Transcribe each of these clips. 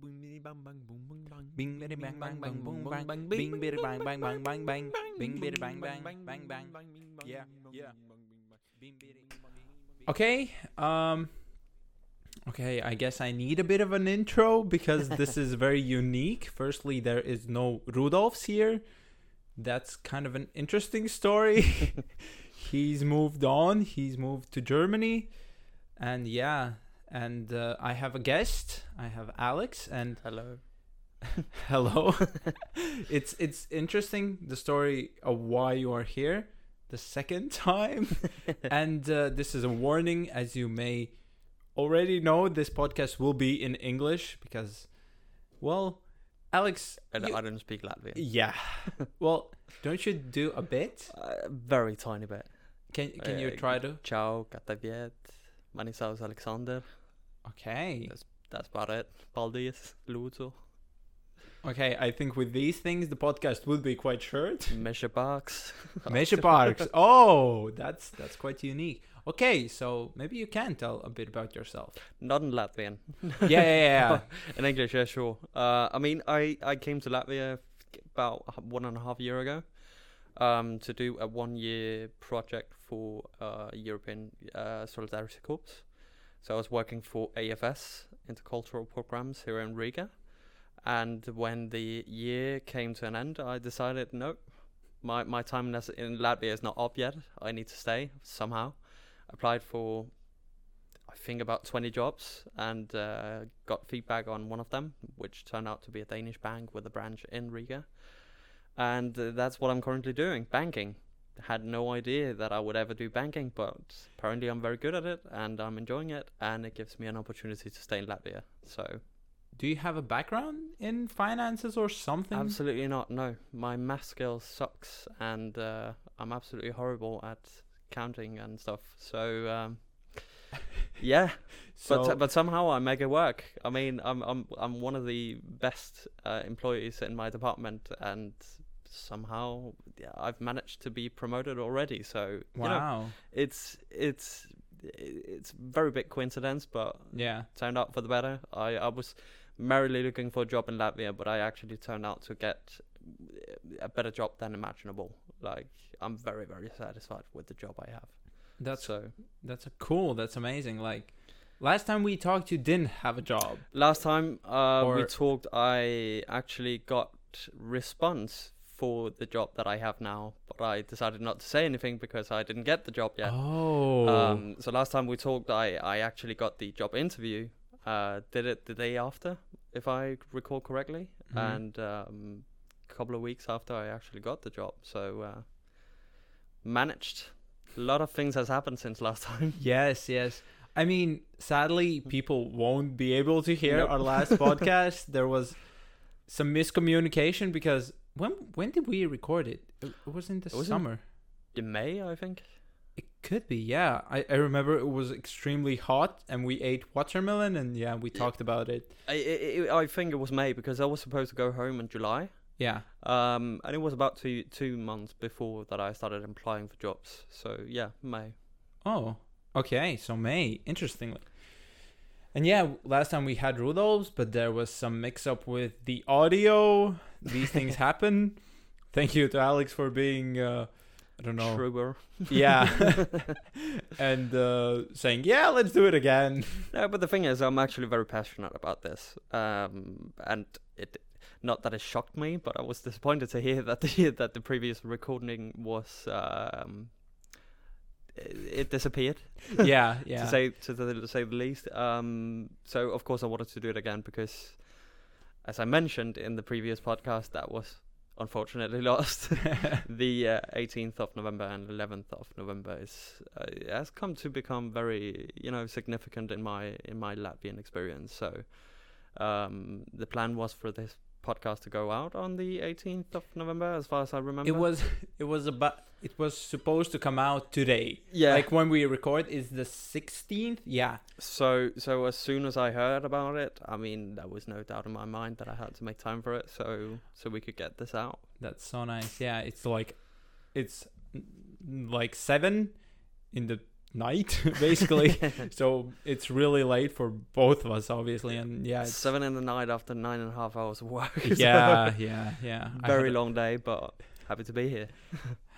Bing bang bang boom bang bang. Bing bitty bang bang bang boom bang bing bitty bang bang bang bang bang bing bitty bang bang bang bang Yeah, yeah. Bing bitty. Okay, um Okay, I guess I need a bit of an intro because this is very unique. Firstly, there is no Rudolphs here. That's kind of an interesting story. he's moved on. He's moved to Germany. And yeah, and uh, I have a guest. I have Alex and Hello. hello. it's it's interesting the story of why you are here the second time. and uh, this is a warning as you may already know this podcast will be in English because well, Alex I, don't- you- I don't speak Latvian. yeah. well, don't you do a bit? Uh, very tiny bit. Can can you Uh, try to? Ciao, kataviet. Mani savas Alexander. Okay. That's that's about it. Paldies, lūdzu. Okay, I think with these things the podcast would be quite short. Measure box. Measure parks. Oh, that's that's quite unique. Okay, so maybe you can tell a bit about yourself. Not in Latvian. Yeah, yeah, yeah. in English, yeah, sure. Uh, I mean, I, I came to Latvia about one and a half year ago um, to do a one year project for uh, European uh, Solidarity Corps. So I was working for AFS, Intercultural Programs, here in Riga. And when the year came to an end, I decided, no, my, my time in Latvia is not up yet. I need to stay somehow. Applied for I think about 20 jobs and uh, got feedback on one of them, which turned out to be a Danish bank with a branch in Riga. And uh, that's what I'm currently doing banking. Had no idea that I would ever do banking, but apparently I'm very good at it and I'm enjoying it, and it gives me an opportunity to stay in Latvia. So, Do you have a background in finances or something? absolutely not. No, my math skills sucks, and uh, I'm absolutely horrible at counting and stuff. So, um, yeah, So, but but somehow I make it work. I mean, I'm I'm I'm one of the best uh, employees in my department, and somehow yeah, I've managed to be promoted already. So you know, wow. it's it's it's very big coincidence, but yeah. turned out for the better. I I was merrily looking for a job in Latvia, but I actually turned out to get a better job than imaginable. Like I'm very very satisfied with the job I have. That's so that's a cool. That's amazing. Like last time we talked you didn't have a job. Last time uh, we talked, I actually got response for the job that I have now, but I decided not to say anything because I didn't get the job yet. Oh. Um, so last time we talked, I, I actually got the job interview. Uh, did it the day after, if I recall correctly, Mhm. and um, a couple of weeks after I actually got the job. So uh, managed. A lot of things has happened since last time. Yes, yes. I mean, sadly, people won't be able to hear Nope. our last podcast. There was some miscommunication because when when did we record it? It it was in the It was summer. In May, I think. It could be, yeah. I, I remember it was extremely hot and we ate watermelon and yeah, we talked about it. I, I, I think it was May because I was supposed to go home in July. Yeah. Um, and it was about two two months before that I started applying for jobs. So yeah, May. Oh, okay. So May, interestingly. And yeah, last time we had Rudolph's, but there was some mix up with the audio. These things happen. Thank you to Alex for being, uh, I don't know, Truer. yeah, and uh, saying, yeah, let's do it again. No, but the thing is, I'm actually very passionate about this. Um, and it, not that it shocked me, but I was disappointed to hear that the that the previous recording was um, it, it disappeared. yeah, yeah. to say to, the, to say the least. Um, so of course I wanted to do it again because, as I mentioned in the previous podcast, that was unfortunately lost. the uh, 18th of November and 11th of November is uh, has come to become very you know significant in my in my Latvian experience. So um, the plan was for this podcast to go out on the 18th of November, as far as I remember. it was, it was about, it was supposed to come out today. yeah. Like when we record is the 16th. Yeah. So so as soon as I heard about it, I mean there was no doubt in my mind that I had to make time for it so so we could get this out. That's so nice. Yeah, it's like it's like seven in the night basically. so it's really late for both of us, obviously, and yeah, it's, seven in the night after nine and a half hours of work. so yeah, yeah, yeah. Very long day, but happy to be here.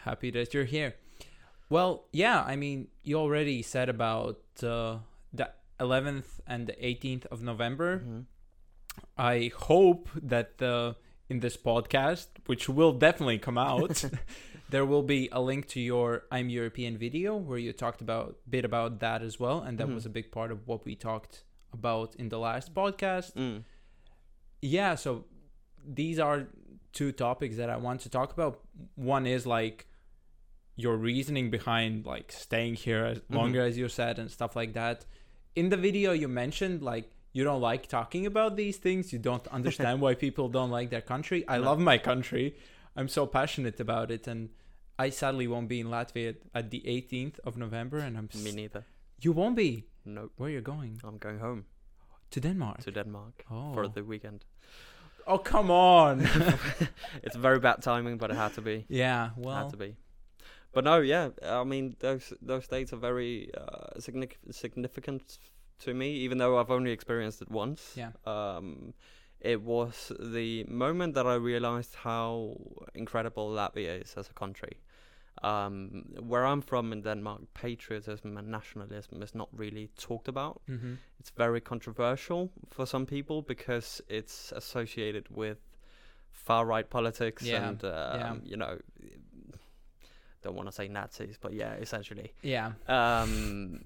happy that you're here. Well, yeah, I mean, you already said about uh, the 11th and the 18th of November. Mhm. I hope that uh, in this podcast, which will definitely come out, there will be a link to your I'm European video where you talked about bit about that as well, and that Mhm. was a big part of what we talked about in the last podcast. Mm. Yeah, so these are two topics that I want to talk about. One is like your reasoning behind like staying here as Mhm. longer as you said and stuff like that. In the video you mentioned like you don't like talking about these things, you don't understand why people don't like their country. I No. love my country. I'm so passionate about it and I sadly won't be in Latvia at the 18th of November and I'm Me neither. You won't be. Nope. Where are you going? I'm going home To Denmark. to Denmark oh. for the weekend. oh, come on. it's very bad timing, but it had to be. yeah, Well had to be. But no, yeah. I mean, those those dates are very uh, significant significant to me, even though I've only experienced it once. Yeah. Um, it was the moment that I realized how incredible Latvia is as a country. Um, where I'm from in Denmark, patriotism and nationalism is not really talked about. hmm It's very controversial for some people because it's associated with far right politics Yeah, and um, yeah. you know don't want to say Nazis, but yeah, essentially. Yeah. Um,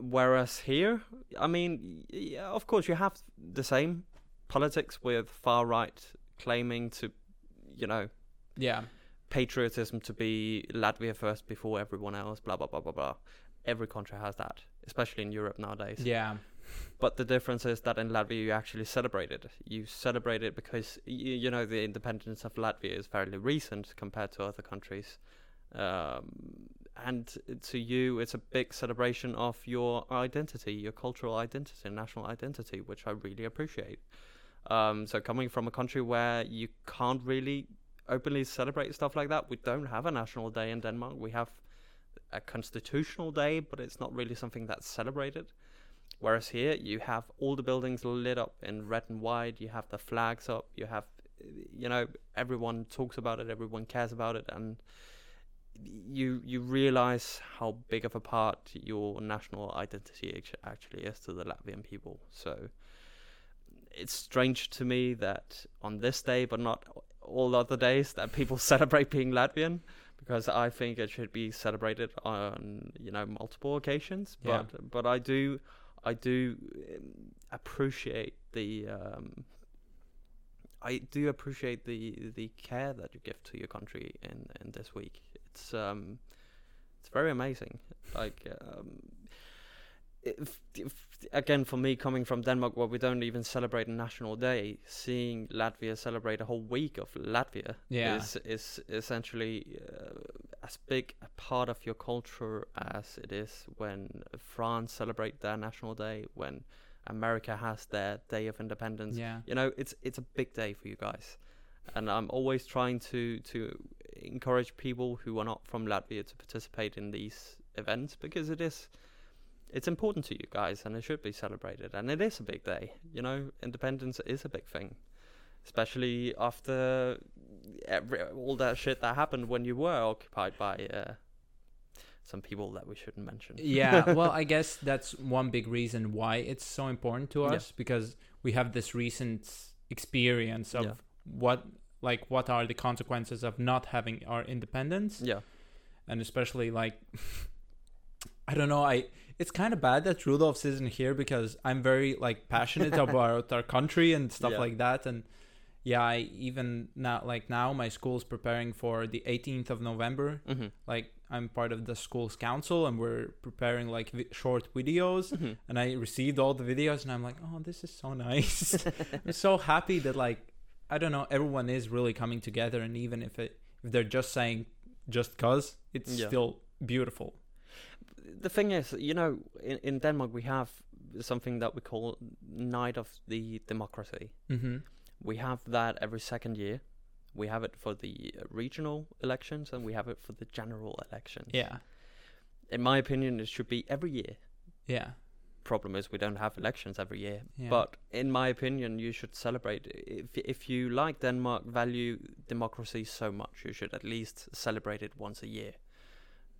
whereas here, I mean, yeah, of course, you have the same politics with far right claiming to, you know, Yeah. Patriotism to be Latvia first before everyone else. Blah blah blah blah blah. Every country has that, especially in Europe nowadays. Yeah. But the difference is that in Latvia you actually celebrate it. You celebrate it because you, you know the independence of Latvia is fairly recent compared to other countries, um, and to you it's a big celebration of your identity, your cultural identity, national identity, which I really appreciate. Um, so coming from a country where you can't really openly celebrate stuff like that, we don't have a national day in Denmark. We have a constitutional day, but it's not really something that's celebrated. Whereas here, you have all the buildings lit up in red and white. You have the flags up. You have, you know, everyone talks about it. Everyone cares about it, and you you realize how big of a part your national identity actually is to the Latvian people. So it's strange to me that on this day, but not all the other days, that people celebrate being Latvian because I think it should be celebrated on you know multiple occasions. Yeah. But but I do I do um, appreciate the um, I do appreciate the the care that you give to your country in in this week. It's um it's very amazing. Like um, if, if again for me coming from Denmark where we don't even celebrate a national day, seeing Latvia celebrate a whole week of Latvia Yeah. is is essentially uh, as big a part of your culture as it is when France celebrate their national day, when America has their Day of Independence. Yeah. You know, it's it's a big day for you guys, and I'm always trying to to encourage people who are not from Latvia to participate in these events because it is it's important to you guys and it should be celebrated and it is a big day you know independence is a big thing especially after every, all that shit that happened when you were occupied by uh, some people that we shouldn't mention yeah well i guess that's one big reason why it's so important to Yeah. us because we have this recent experience of Yeah. what like what are the consequences of not having our independence yeah and especially like i don't know i it's kind of bad that rudolph's isn't here because i'm very like passionate about our country and stuff Yeah. like that and yeah i even now like now my school's preparing for the 18th of november. Hmm like i'm part of the school's council and we're preparing like vi- short videos hmm and i received all the videos and i'm like oh this is so nice. I'm so happy that like i don't know everyone is really coming together and even if it if they're just saying just cause it's Yeah. still beautiful the thing is, you know, in, in Denmark we have something that we call Night of the Democracy. mm-hmm. We have that every second year. We have it for the regional elections and we have it for the general elections. yeah in my opinion, it should be every year. Yeah. Problem is, we don't have elections every year. Yeah. But in my opinion, you should celebrate. If if you like Denmark, value democracy so much, you should at least celebrate it once a year.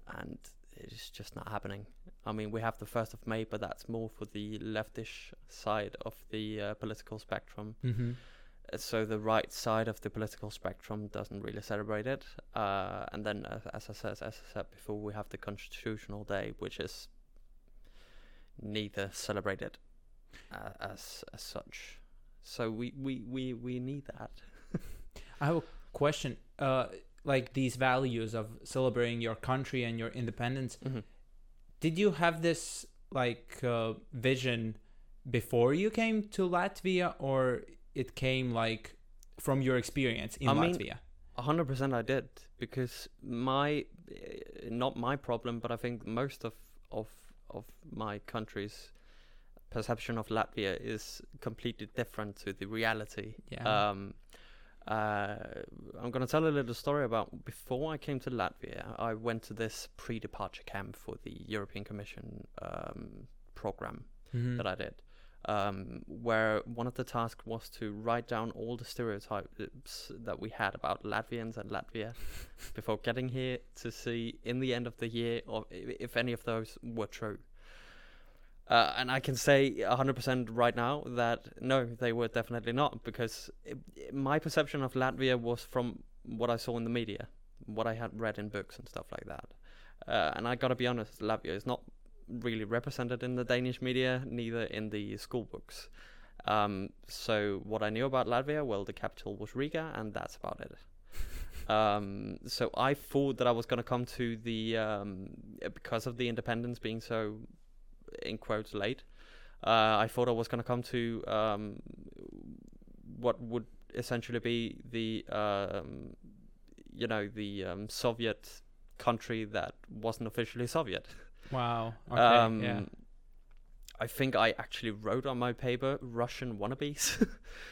And it's just not happening. I mean, we have the first of May, but that's more for the leftish side of the uh, political spectrum. Mm-hmm. Uh, So the right side of the political spectrum doesn't really celebrate it. Uh, and then, uh, as I said, as I said before, we have the Constitutional Day, which is neither celebrated uh, as as such. So we we we we need that. I have a question. Like these values of celebrating your country and your independence. Mhm. Did you have this like uh, vision before you came to Latvia, or it came like from your experience in I Latvia? A hundred percent, I did because my uh, not my problem, but I think most of of of my country's perception of Latvia is completely different to the reality. Yeah. Um, uh, I'm going to tell a little story about before I came to Latvia. I went to this pre-departure camp for the European Commission um, program Mhm. that I did, um, where one of the tasks was to write down all the stereotypes that we had about Latvians and Latvia before getting here to see in the end of the year or if any of those were true. Uh, and I can say 100% right now that no, they were definitely not because it, it- my perception of Latvia was from what I saw in the media, what I had read in books and stuff like that. Uh, and I gotta be honest, Latvia is not really represented in the Danish media, neither in the school books. Um, so what I knew about Latvia, well, the capital was Riga, and that's about it. um, so I thought that I was going to come to the um, because of the independence being so, in quotes, late. Uh, I thought I was going to come to um, what would essentially be the um, you know the um, Soviet country that wasn't officially Soviet. Wow. Okay. Um, yeah. I think I actually wrote on my paper Russian wannabes,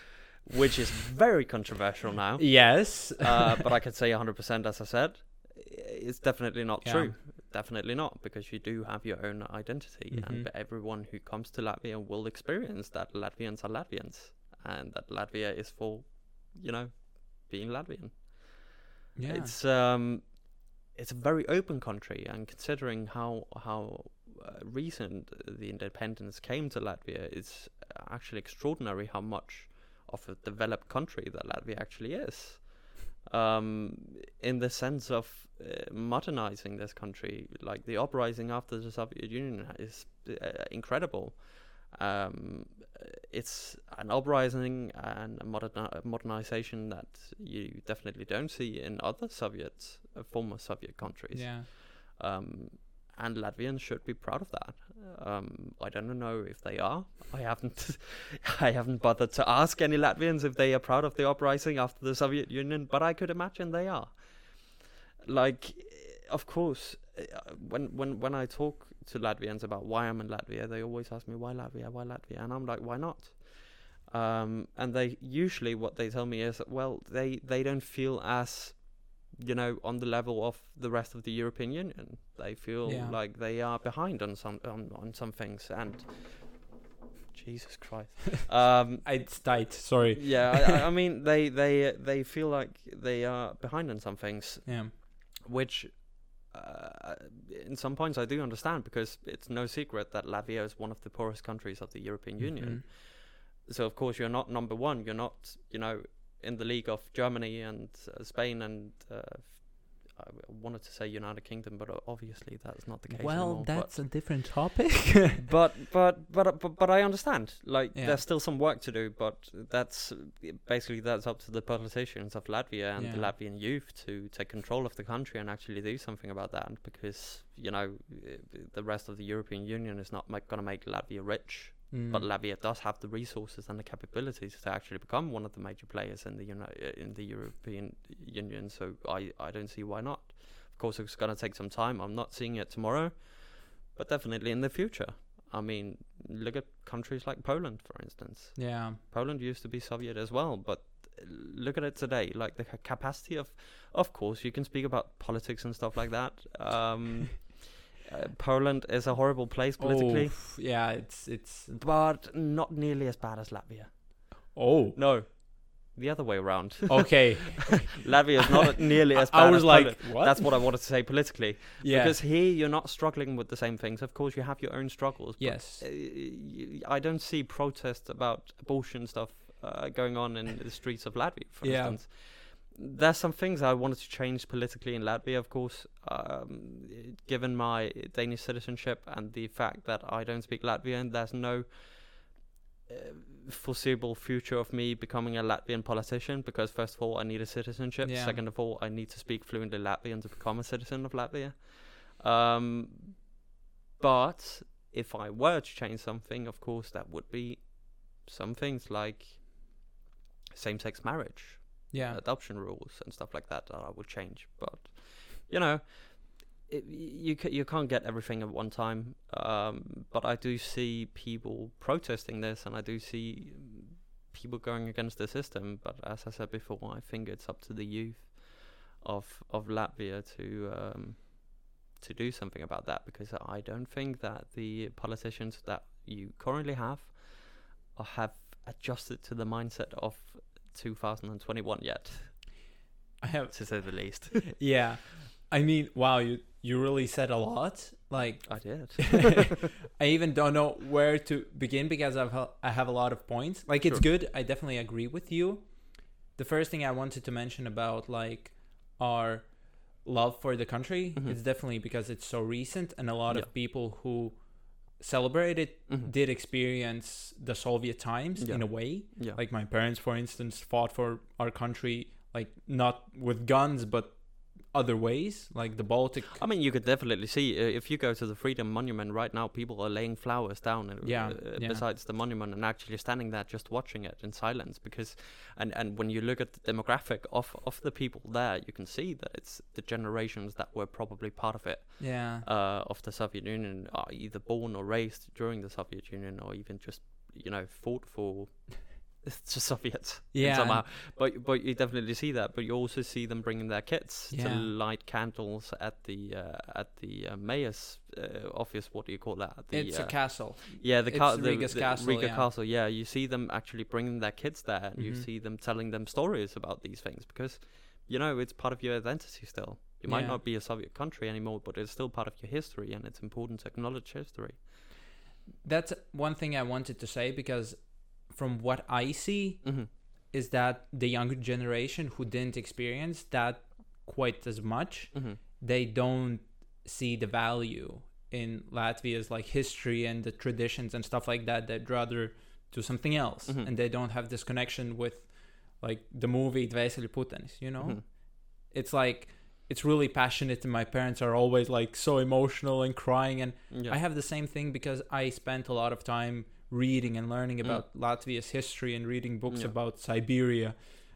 which is very controversial now. Yes. Uh, but I could say 100%, as I said, it's definitely not Yeah. true. Definitely not, because you do have your own identity, Mhm. and everyone who comes to Latvia will experience that Latvians are Latvians, and that Latvia is for, you know, being Latvian. yeah. It's um, it's a very open country, and considering how how uh, recent the independence came to Latvia, it's actually extraordinary how much of a developed country that Latvia actually is. Um, in the sense of uh, modernizing this country, like the uprising after the Soviet Union is uh, incredible. Um, it's an uprising and a moderni- modernization that you definitely don't see in other Soviet, uh, former Soviet countries. yeah. Um, and Latvians should be proud of that. Um, I don't know if they are. I haven't, I haven't bothered to ask any Latvians if they are proud of the uprising after the Soviet Union, but I could imagine they are. Like, of course, uh, when when when I talk to Latvians about why I'm in Latvia, they always ask me why Latvia, why Latvia, and I'm like, why not? Um, and they usually what they tell me is, well, they they don't feel as you know, on the level of the rest of the European Union. They feel Yeah. like they are behind on some on, on some things, and Jesus Christ, um, It's tight. Sorry. yeah, I, I- mean, they they they feel like they are behind on some things, Yeah. which. Uh, in some points, I do understand because it's no secret that Latvia is one of the poorest countries of the European Union. Mhm. So of course you're not number one. You're not, you know, in the league of Germany and uh, Spain and uh, I wanted to say United Kingdom, but obviously that's not the case. Well, anymore, that's a different topic. But but but but but, but I understand. Like Yeah. there's still some work to do, but that's uh, basically that's up to the politicians of Latvia and the Latvian youth to take control of the country and actually do something about that. Because you know uh, the rest of the European Union is not going to make Latvia rich Mm. but Latvia does have the resources and the capabilities to actually become one of the major players in the Uni- uh, in the European Union. So I, I don't see why not. Of course, it's going to take some time. I'm not seeing it tomorrow, but definitely in the future. I mean, look at countries like Poland, for instance. yeah. Poland used to be Soviet as well, but look at it today. Like the capacity of, of course, you can speak about politics and stuff like that. Um, Uh, Poland is a horrible place politically, Oof, yeah, it's it's. but not nearly as bad as Latvia. Oh, No, the other way around. okay. Latvia is not nearly as bad I was as like, what? That's what I wanted to say politically. yeah. Because here you're not struggling with the same things. Of course, you have your own struggles. but, yes. uh, I don't see protests about abortion stuff uh, going on in the streets of Latvia, for Yeah. instance. There's some things I wanted to change politically in Latvia, of course, um, given my Danish citizenship and the fact that I don't speak Latvian. There's no uh, foreseeable future of me becoming a Latvian politician because, first of all, I need a citizenship. Yeah. Second of all, I need to speak fluently Latvian to become a citizen of Latvia. Um, but if I were to change something, of course, that would be some things like same-sex marriage, Yeah. adoption rules, and stuff like that that I would change. But you know, it, you you can't get everything at one time. Um, but I do see people protesting this, and I do see people going against the system. But as I said before, I think it's up to the youth of of Latvia to um, to do something about that because I don't think that the politicians that you currently have have adjusted to the mindset of 2021 yet, I have. to say the least. Yeah. I mean, wow, you you really said a lot. Like I did. I even don't know where to begin because I've I have a lot of points. Like it's Sure. good. I definitely agree with you. The first thing I wanted to mention about like our love for the country Mhm. is definitely because it's so recent and a lot Yeah. of people who celebrate it Mhm. did experience the Soviet times Yeah. in a way. Yeah. Like my parents, for instance, fought for our country, like not with guns, but other ways, like the Baltic. I mean, you could definitely see uh, if you go to the Freedom Monument right now, people are laying flowers down uh, Yeah, uh, yeah. besides the monument and actually standing there just watching it in silence. Because, and and when you look at the demographic of of the people there, you can see that it's the generations that were probably part of it Yeah. uh, of the Soviet Union are either born or raised during the Soviet Union, or even just you know fought for the Soviets Yeah. somehow. But but you definitely see that. But you also see them bringing their kids to light candles at the uh, at the uh, mayor's uh, office. What do you call that? The, it's uh, a castle. yeah, the, ca- the, Riga's the castle, Riga yeah. castle. Yeah, you see them actually bringing their kids there, and you Mhm. see them telling them stories about these things because, you know, it's part of your identity still. You might Yeah. not be a Soviet country anymore, but it's still part of your history, and it's important to acknowledge history. That's one thing I wanted to say because from what I see Mm-hmm. is that the younger generation who didn't experience that quite as much, Mm-hmm. they don't see the value in Latvia's like history and the traditions and stuff like that. They'd rather do something else, Mhm. and they don't have this connection with like the movie Dvēseļu Putenis, you know? Mhm. It's like it's really passionate and my parents are always like so emotional and crying and Yeah. I have the same thing because I spent a lot of time reading and learning about Latvia's history and reading books Mm. Yeah. about Siberia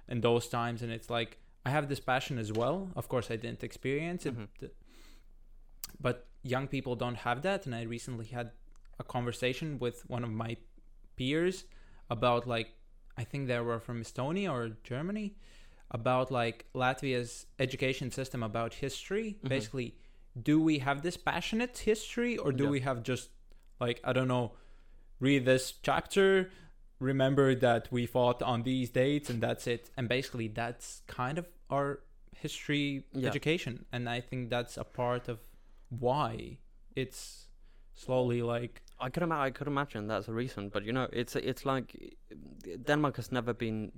and those times. And it's like I have this passion as well. Of course, I didn't experience it, Mhm. but young people don't have that. And I recently had a conversation with one of my peers about like I think they were from Estonia or Germany about like Latvia's education system about history. Mhm. Basically, do we have this passionate history or do Yeah. we have just like I don't know, read this chapter, remember that we fought on these dates and that's it. And basically that's kind of our history Yeah. education and I think that's a part of why it's slowly like I could ima- I could imagine that's a reason, but you know, it's it's like Denmark has never been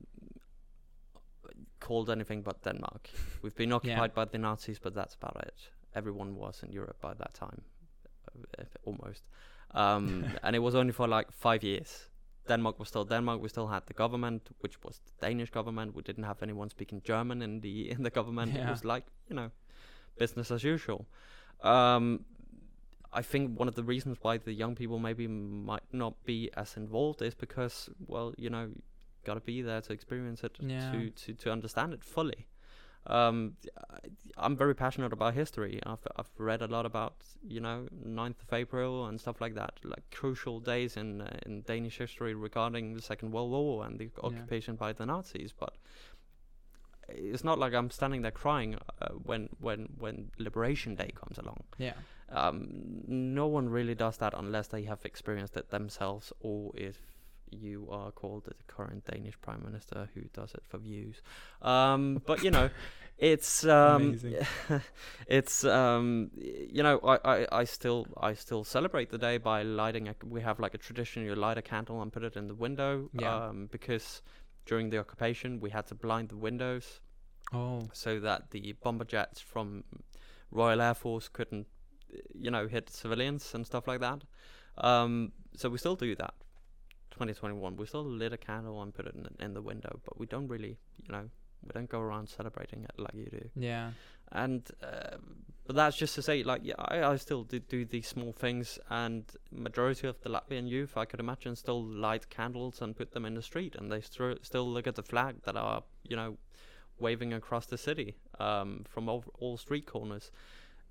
called anything but Denmark. We've been occupied by the Nazis, but that's about it. Everyone was in Europe by that time, uh, almost, um, and it was only for like five years. Denmark was still Denmark. We still had the government, which was the Danish government. We didn't have anyone speaking German in the in the government. It was like you know, business as usual. Um, I think one of the reasons why the young people maybe might not be as involved is because, well, you know, got to be there to experience it Yeah. to, to to understand it fully. Um, I'm very passionate about history. I've I've read a lot about you know 9th of April and stuff like that, like crucial days in uh, in Danish history regarding the Second World War and the occupation by the Nazis. But it's not like I'm standing there crying uh, when when when Liberation Day comes along. yeah. um, no one really does that unless they have experienced it themselves, or if you are called the current Danish prime minister who does it for views. Um, but you know, it's um, it's um, you know, I, I, I still I still celebrate the day by lighting a. We have like a tradition: you light a candle and put it in the window. Yeah. Um, because during the occupation we had to blind the windows Oh, so that the bomber jets from Royal Air Force couldn't, you know, hit civilians and stuff like that. Um, so we still do that. 2021, we still lit a candle and put it in, in the window, but we don't really, you know, we don't go around celebrating it like you do. yeah. And uh, but that's just to say, like, yeah, I, I still do, do these small things, and majority of the Latvian youth, I could imagine, still light candles and put them in the street, and they str- still look at the flag that are, you know, waving across the city um, from all, all street corners.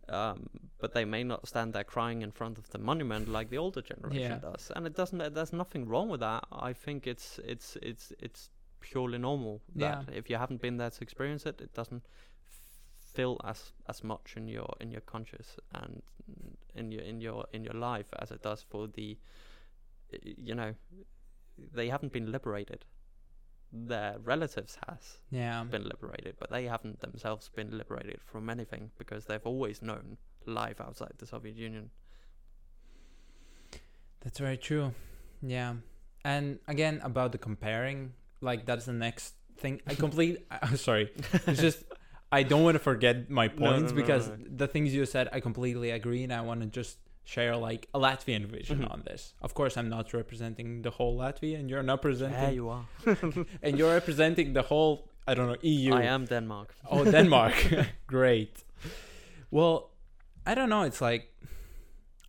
Um, but they may not stand there crying in front of the monument like the older generation Yeah. does, and it doesn't. There's nothing wrong with that. I think it's it's it's it's purely normal that if you haven't been there to experience it, it doesn't feel as as much in your in your conscious and in your in your in your life as it does for the you know they haven't been liberated their relatives has Yeah. been liberated but they haven't themselves been liberated from anything because they've always known life outside the soviet union That's very true. Yeah. And again about the comparing, like that's the next thing. I complete I'm sorry. It's just I don't want to forget my points no, no, because no. the things you said I completely agree and I want to just share like a Latvian vision Mhm. on this. Of course I'm not representing the whole Latvia and you're not presenting there you are and you're representing the whole I don't know EU. i am denmark Oh, Denmark. Great. Well, I don't know. It's like,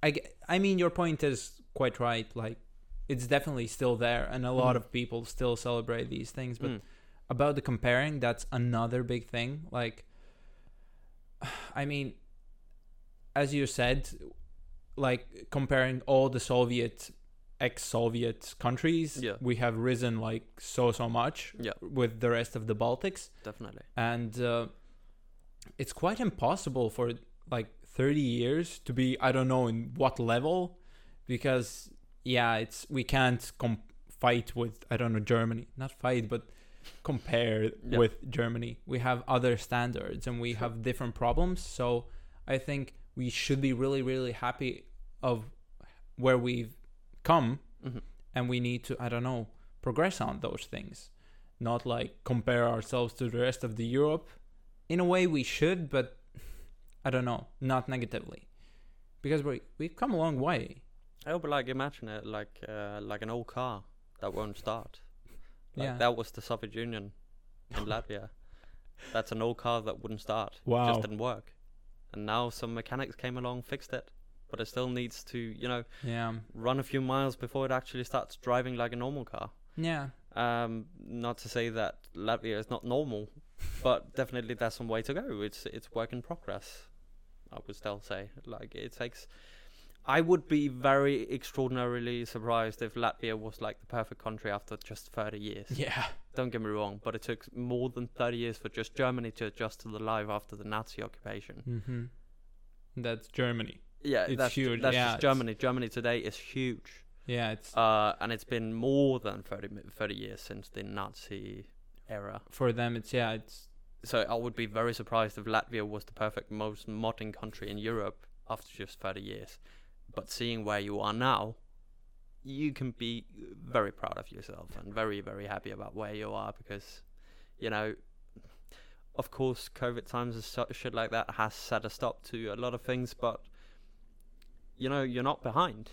I, I mean, your point is quite right. Like, it's definitely still there, and a lot Mhm. of people still celebrate these things. But Mm. about the comparing, that's another big thing. Like, I mean, as you said, like comparing all the Soviet, ex-Soviet countries, Yeah. we have risen like so so much Yeah. with the rest of the Baltics definitely and uh, it's quite impossible for like 30 years to be i don't know in what level because yeah it's we can't com- fight with i don't know germany not fight but compare Yeah. with germany we have other standards and we Sure. have different problems so i think we should be really really happy of where we've come Mhm. and we need to i don't know progress on those things not like compare ourselves to the rest of the europe in a way we should but i don't know not negatively because we we've come a long way Oh, but like imagine it like uh, like an old car that won't start. Like Yeah. that was the Soviet Union in Latvia. That's an old car that wouldn't start. Wow. Just didn't work. And now some mechanics came along, fixed it. But it still needs to, you know, yeah run a few miles before it actually starts driving like a normal car. yeah Um, not to say that Latvia is not normal, but definitely there's some way to go. It's it's work in progress. I would still say, like it takes. I would be very extraordinarily surprised if Latvia was like the perfect country after just 30 years. yeah Don't get me wrong, but it took more than 30 years for just Germany to adjust to the life after the Nazi occupation. mm-hmm. that's germany Yeah, It's that's, huge, That's yeah, just Germany. Germany today is huge. yeah it's Uh, and it's been more than 30, 30 years since the Nazi era. for them it's yeah it's So I would be very surprised if Latvia was the perfect, most modern country in Europe after just 30 years. But seeing where you are now, you can be very proud of yourself and very, very happy about where you are because, you know, of course, COVID times and so- shit like that has set a stop to a lot of things, but, you know, you're not behind.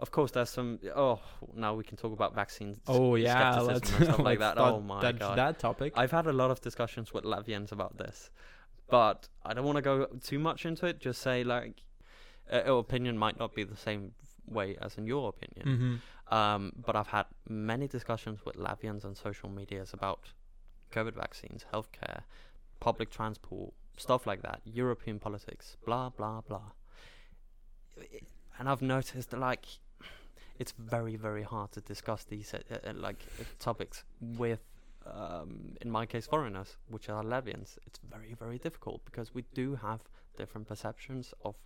Of course, there's some. Oh, now we can talk about vaccines. oh yeah let's, and stuff like that. Oh my touch god! that topic I've had a lot of discussions with Latvians about this, but I don't want to go too much into it. Just say like, uh, opinion might not be the same way as in your opinion. mm-hmm. Um, but I've had many discussions with Latvians on social medias about COVID vaccines, healthcare, public transport, stuff like that, European politics, blah blah blah. And I've noticed that like it's very very hard to discuss these uh, uh, like uh, topics with um, in my case foreigners, which are Latvians. It's very very difficult because we do have different perceptions of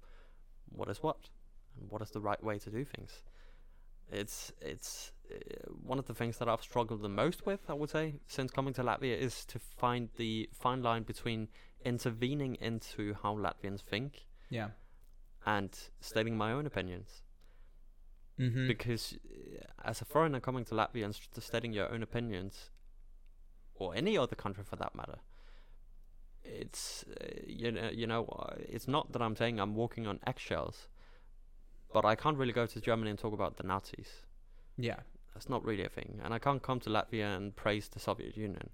what is what and what is the right way to do things. It's it's uh, one of the things that I've struggled the most with, I would say, since coming to Latvia is to find the fine line between intervening into how Latvians think Yeah. and stating my own opinions. Mm-hmm. Because uh, as a foreigner coming to Latvia and st- stating your own opinions, or any other country for that matter, it's uh, you know you know uh, it's not that I'm saying I'm walking on eggshells, but I can't really go to Germany and talk about the Nazis. yeah. That's not really a thing, and I can't come to Latvia and praise the Soviet Union.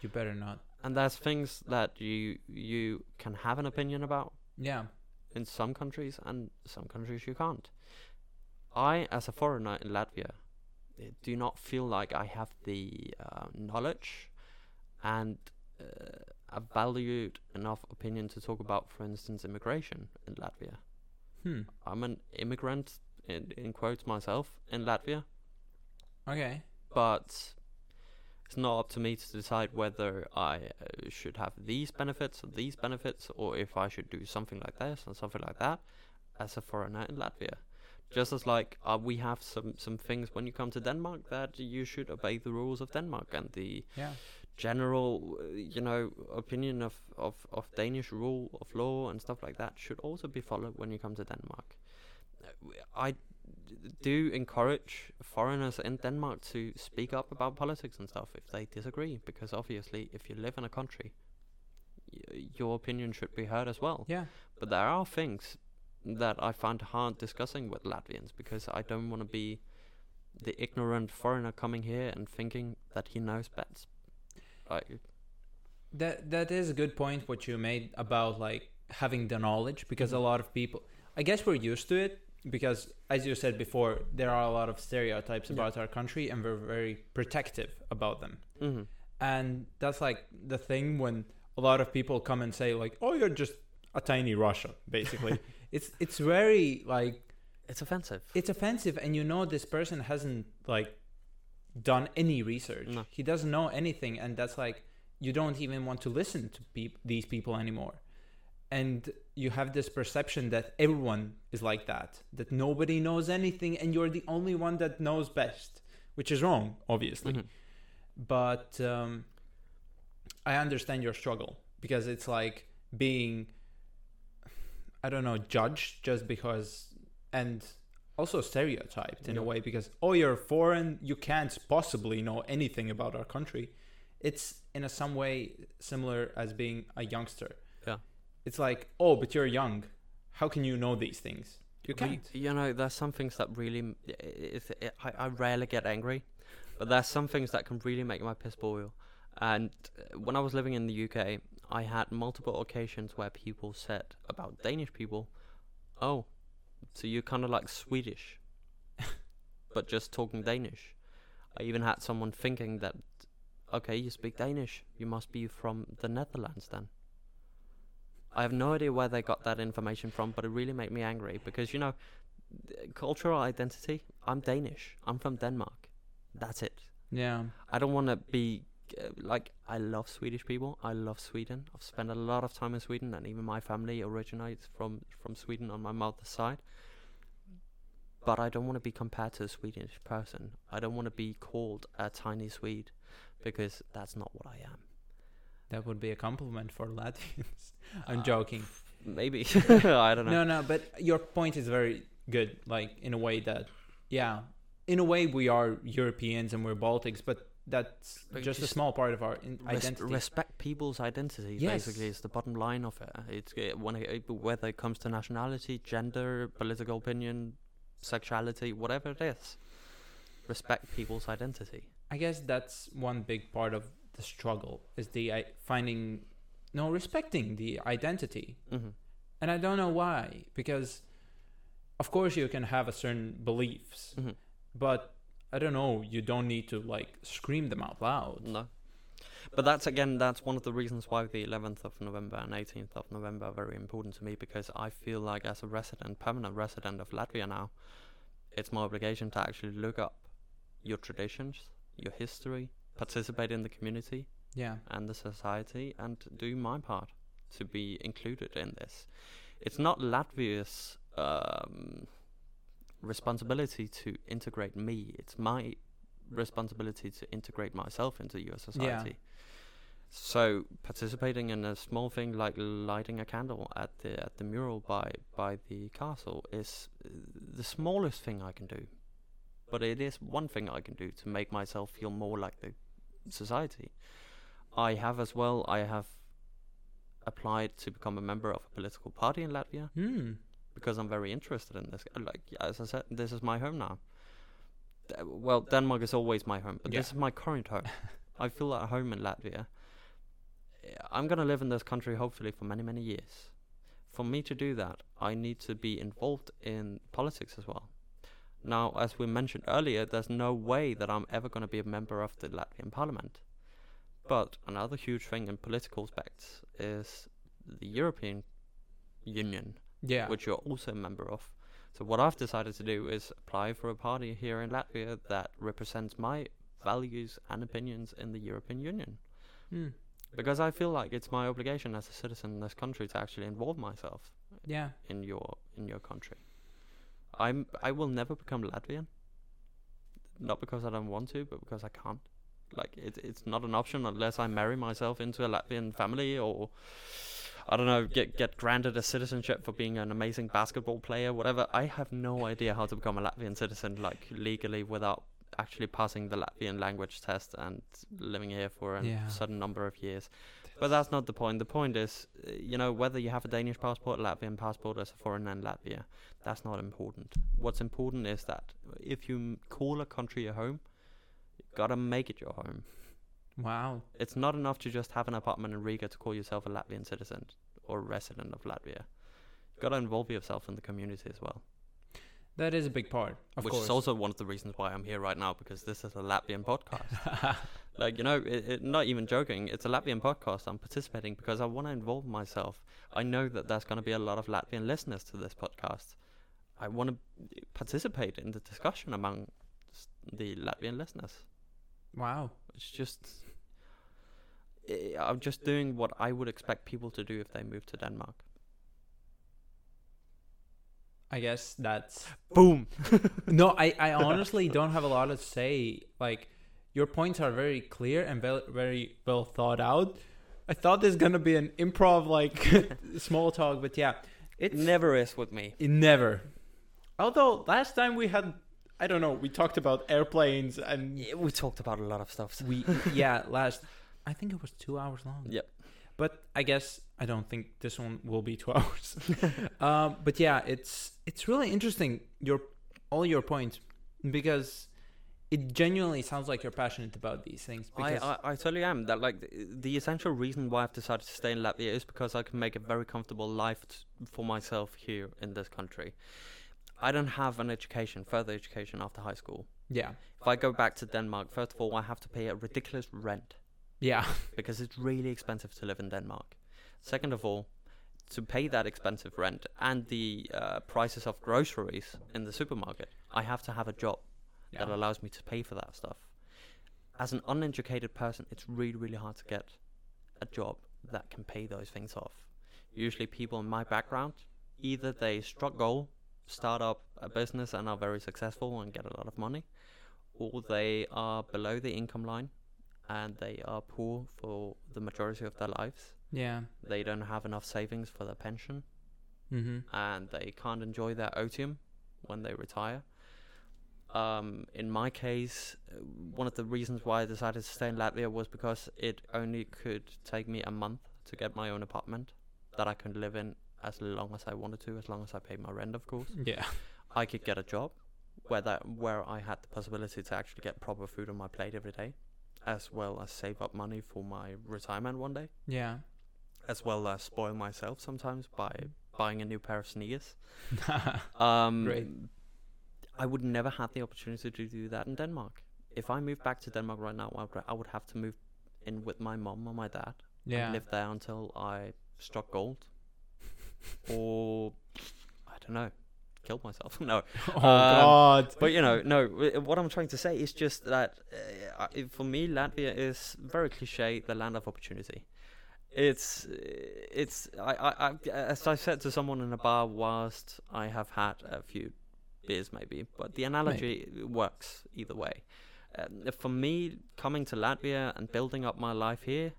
You better not. And there's things that you you can have an opinion about Yeah. in some countries, and some countries you can't. I, as a foreigner in Latvia, eh, do not feel like I have the uh, knowledge and uh, a valued enough opinion to talk about, for instance, immigration in Latvia. Hmm. I'm an immigrant, in, in quotes, myself in Latvia, Okay. but it's not up to me to decide whether I uh, should have these benefits or these benefits, or if I should do something like this and something like that as a foreigner in Latvia. Just as like uh, we have some some things when you come to Denmark that you should obey the rules of Denmark and the Yeah. General, uh, you know, opinion of, of, of Danish rule of law and stuff like that should also be followed when you come to Denmark. Uh, I do encourage foreigners in Denmark to speak up about politics and stuff if they disagree, because obviously, if you live in a country, y- your opinion should be heard as well. Yeah. But there are things that I find hard discussing with Latvians because I don't want to be the ignorant foreigner coming here and thinking that he knows best. Like, That that is a good point what you made about like having the knowledge because a lot of people I guess we're used to it because as you said before there are a lot of stereotypes Yeah. about our country and we're very protective about them. mhm. And that's like the thing when a lot of people come and say like oh you're just a tiny Russia basically. it's it's very like it's offensive. it's offensive and you know this person hasn't like done any research No. he doesn't know anything and that's like you don't even want to listen to peop- these people anymore and you have this perception that everyone is like that that nobody knows anything and you're the only one that knows best which is wrong obviously Mhm. but um, I understand your struggle because it's like being, I don't know, judged just because, and also stereotyped in a way because oh you're foreign, you can't possibly know anything about our country. It's in a some way similar as being a youngster. Yeah. It's like oh, but you're young, how can you know these things? You can't. You know, there's some things that really. m- i- It's, it, I, I rarely get angry, but there's some things that can really make my piss boil. And uh, when I was living in the UK, I had multiple occasions where people said about Danish people, "Oh, so you're kind of like Swedish, but just talking Danish." I even had someone thinking that, okay, you speak Danish, you must be from the Netherlands then. I have no idea where they got that information from, but it really made me angry because you know, cultural identity. I'm Danish. I'm from Denmark. That's it. Yeah. I don't want to be like I love Swedish people. I love Sweden. I've spent a lot of time in Sweden, and even my family originates from from Sweden on my mother's side. But I don't want to be compared to a Swedish person. I don't want to be called a tiny Swede, because that's not what I am. That would be a compliment for Latvians. I'm Uh, joking. Maybe I don't know. No, no, but your point is very good. Like in a way that, yeah, in a way we are Europeans and we're Baltics, but that's But just, a small part of our identity. respect people's identity. Yes. Basically, is the bottom line of it. It's uh, when it, it- whether it comes to nationality, gender, political opinion, sexuality, whatever it is. Respect people's identity. I guess that's one big part of the struggle is the I- finding, no, respecting the identity. hmm And I don't know why, because of course you can have a certain beliefs, hmm but I don't know, you don't need to like scream them out loud. No. But that's again, that's one of the reasons why the 11th of November and 18th of November are very important to me because I feel like, as a resident, permanent resident of Latvia now, it's my obligation to actually look up your traditions, your history, participate in the community, Yeah. and the society and do my part to be included in this. It's not Latvia's um, responsibility to integrate me. It's my responsibility to integrate myself into your society. Yeah. So participating in a small thing like lighting a candle at the at the mural by by the castle is the smallest thing I can do, but it is one thing I can do to make myself feel more like the society. I have as well. I have applied to become a member of a political party in Latvia Hmm. Because I'm very interested in this. Like as I said, this is my home now. D- Well, Denmark is always my home, but this is my current home. I feel at home in Latvia. I'm gonna live in this country hopefully for many many years. For me to do that, I need to be involved in politics as well. Now, as we mentioned earlier, there's no way that I'm ever going to be a member of the Latvian parliament. But another huge thing in political aspects is the European Union Yeah. which you're also a member of. So what I've decided to do is apply for a party here in Latvia that represents my values and opinions in the European Union. Hmm. Because I feel like it's my obligation as a citizen in this country to actually involve myself Yeah. in your in your country. I'm I will never become Latvian. Not because I don't want to, but because I can't. Like it, it's not an option unless I marry myself into a Latvian family or I don't know, get get granted a citizenship for being an amazing basketball player, whatever. I have no idea how to become a Latvian citizen like legally without actually passing the Latvian language test and living here for a Yeah. certain number of years. But that's not the point. The point is, uh, you know, whether you have a Danish passport, Latvian passport as a foreigner in Latvia, that's not important. What's important is that if you call a country your home, you gotta make it your home. Wow. It's not enough to just have an apartment in Riga to call yourself a Latvian citizen or resident of Latvia. You've gotta involve yourself in the community as well. That is a big part, of which course. is also one of the reasons why I'm here right now because this is a Latvian podcast. like you know, it, it, not even joking, it's a Latvian podcast. I'm participating because I want to involve myself. I know that there's going to be a lot of Latvian listeners to this podcast. I want to participate in the discussion among the Latvian listeners. wow. It's just. I'm just doing what I would expect people to do if they move to Denmark. I guess that's Boom. no. I, I honestly don't have a lot to say. Like your points are very clear and very very well thought out. I thought there's gonna be an improv like small talk, but yeah, It never is with me. it never. Although last time we had, I don't know, we talked about airplanes and Yeah, We talked about a lot of stuff. so- we yeah last. I think it was two hours long. Yep. But I guess I don't think this one will be two hours. um, but yeah, it's it's really interesting your all your points because it genuinely sounds like you're passionate about these things. I, Because I, I totally am. That like the, the essential reason why I've decided to stay in Latvia is because I can make a very comfortable life t- for myself here in this country. I don't have an education, further education after high school. yeah, If I go back to Denmark, first of all, I have to pay a ridiculous rent yeah, because it's really expensive to live in Denmark. Second of all, to pay that expensive rent and the uh, prices of groceries in the supermarket, I have to have a job that allows me to pay for that stuff. As an uneducated person, it's really, really hard to get a job that can pay those things off. Usually, people in my background either they struck gold, start up a business, and are very successful and get a lot of money, or they are below the income line and they are poor for the majority of their lives. yeah. They don't have enough savings for their pension Mm-hmm. and they can't enjoy their otium when they retire. Um, in my case, uh, one of the reasons why I decided to stay in Latvia was because it only could take me a month to get my own apartment that I could live in as long as I wanted to, as long as I paid my rent, of course. Yeah, I could get a job where that where I had the possibility to actually get proper food on my plate every day, as well as save up money for my retirement one day yeah. as well as spoil myself sometimes by buying a new pair of sneakers. Um, Great. I would never have the opportunity to do that in Denmark. If I moved back to Denmark right now, I would, I would have to move in with my mom or my dad. yeah. And live there until I struck gold, or I don't know, killed myself. no, oh Um, God. but you know, no. What I'm trying to say is just that uh, for me, Latvia is very cliche, the land of opportunity. it's it's I, I, I as I said to someone in a bar whilst I have had a few beers maybe, but the analogy works either way. Um, for me, coming to Latvia and building up my life here,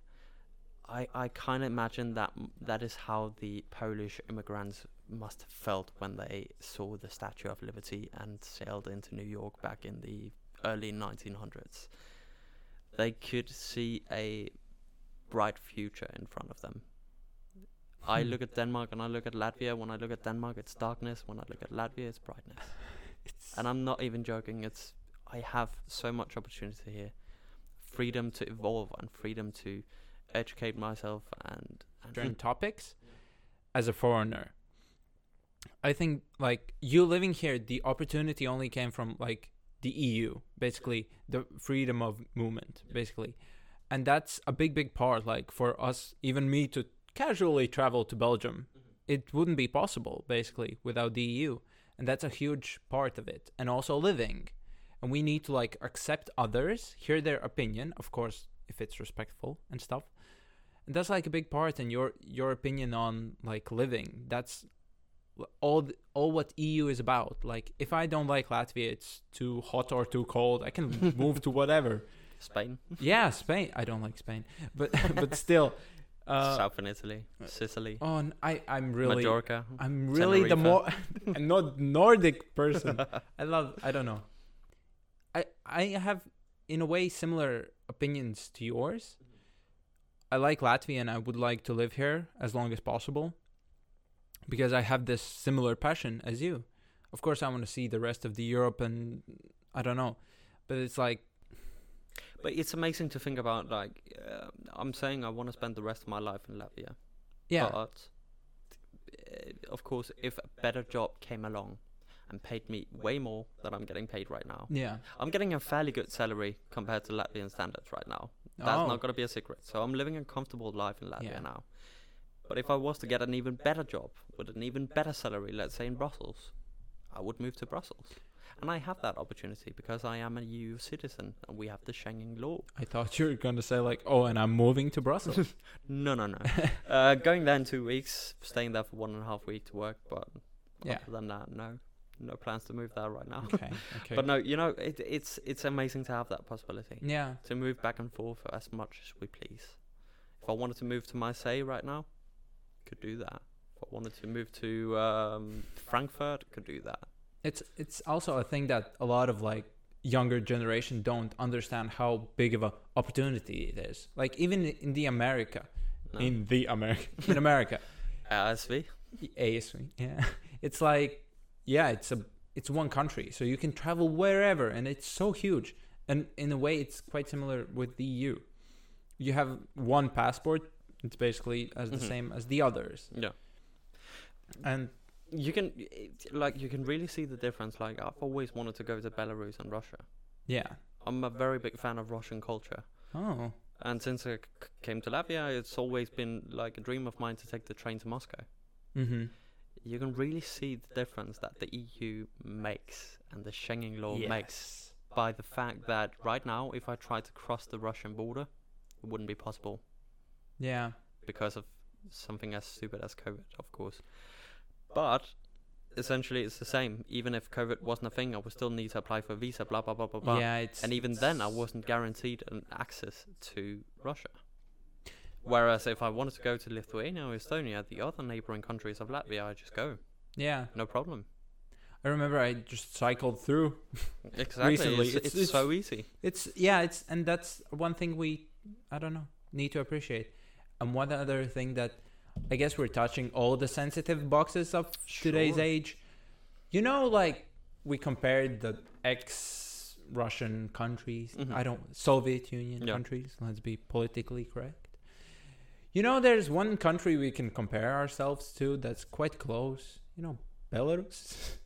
I I kind of imagine that that is how the Polish immigrants must have felt when they saw the Statue of Liberty and sailed into New York back in the early 1900s. They could see a bright future in front of them. I Hmm. look at Denmark and I look at Latvia. When I look at Denmark, it's darkness. When I look at Latvia, it's brightness. It's And I'm not even joking. It's I have so much opportunity here, freedom to evolve and freedom to educate myself and, and different topics as a foreigner. I think like you living here, the opportunity only came from like the EU, basically the freedom of movement, basically, and that's a big, big part. Like for us, even me to casually travel to Belgium, mm-hmm. it wouldn't be possible basically without the EU, and that's a huge part of it. And also living, and we need to like accept others, hear their opinion, of course, if it's respectful and stuff. And that's like a big part in your your opinion on like living. That's all th- all what EU is about. Like if I don't like Latvia it's too hot or too cold. I can move to whatever. Spain, yeah Spain. I don't like Spain. But but still uh Southern Italy, Sicily, oh n- I I'm really Majorca. I'm really the more I'm not Nordic person. I love I don't know. I I have in a way similar opinions to yours. I like Latvia and I would like to live here as long as possible because I have this similar passion as you. Of course I want to see the rest of the Europe and I don't know. But it's like But it's amazing to think about. Like, uh, I'm saying I want to spend the rest of my life in Latvia. yeah. But uh, of course, if a better job came along and paid me way more than I'm getting paid right now, yeah. I'm getting a fairly good salary compared to Latvian standards right now. That's Oh. not going to be a secret. So I'm living a comfortable life in Latvia Yeah. now. But if I was to get an even better job with an even better salary, let's say in Brussels, I would move to Brussels. And I have that opportunity because I am a EU citizen and we have the Schengen law. I thought you were going to say like, "Oh, and I'm moving to Brussels." No, no, no. uh, going there in two weeks, staying there for one and a half week to work, but Yeah. other than that, no, no plans to move there right now. okay. Okay. But no, you know, it, it's it's amazing to have that possibility yeah. to move back and forth as much as we please. If I wanted to move to Marseille right now, could do that. If I wanted to move to um, Frankfurt, could do that. it's it's also a thing that a lot of like younger generation don't understand how big of a opportunity it is like even in the america No. in the america in america ASV. ASV, yeah it's like yeah it's a it's one country so you can travel wherever and it's so huge and in a way it's quite similar with the eu you have one passport it's basically as the Mhm. same as the others Yeah. and You can like you can really see the difference. Like I've always wanted to go to Belarus and Russia. yeah I'm a very big fan of Russian culture. oh And since I c- came to Latvia, it's always been like a dream of mine to take the train to Moscow. mm-hmm You can really see the difference that the EU makes and the Schengen law makes by the fact that right now, if I tried to cross the Russian border, it wouldn't be possible yeah because of something as stupid as COVID, of course. But essentially, it's the same. Even if COVID wasn't a thing, I would still need to apply for a visa, blah, blah, blah, blah, blah. yeah it's And even then, I wasn't guaranteed an access to Russia. Whereas if I wanted to go to Lithuania or Estonia, the other neighboring countries of Latvia, I just go, yeah no problem. I remember I just cycled through. Exactly, Recently, it's, it's- it's, so easy. It's yeah, it's and that's one thing we I don't know need to appreciate. And one other thing that I guess we're touching all the sensitive boxes of today's Sure. age. You know, like we compared the ex Russian countries. Mhm. I don't Soviet Union Yeah. countries. Let's be politically correct. You know, there's one country we can compare ourselves to that's quite close. You know, Belarus.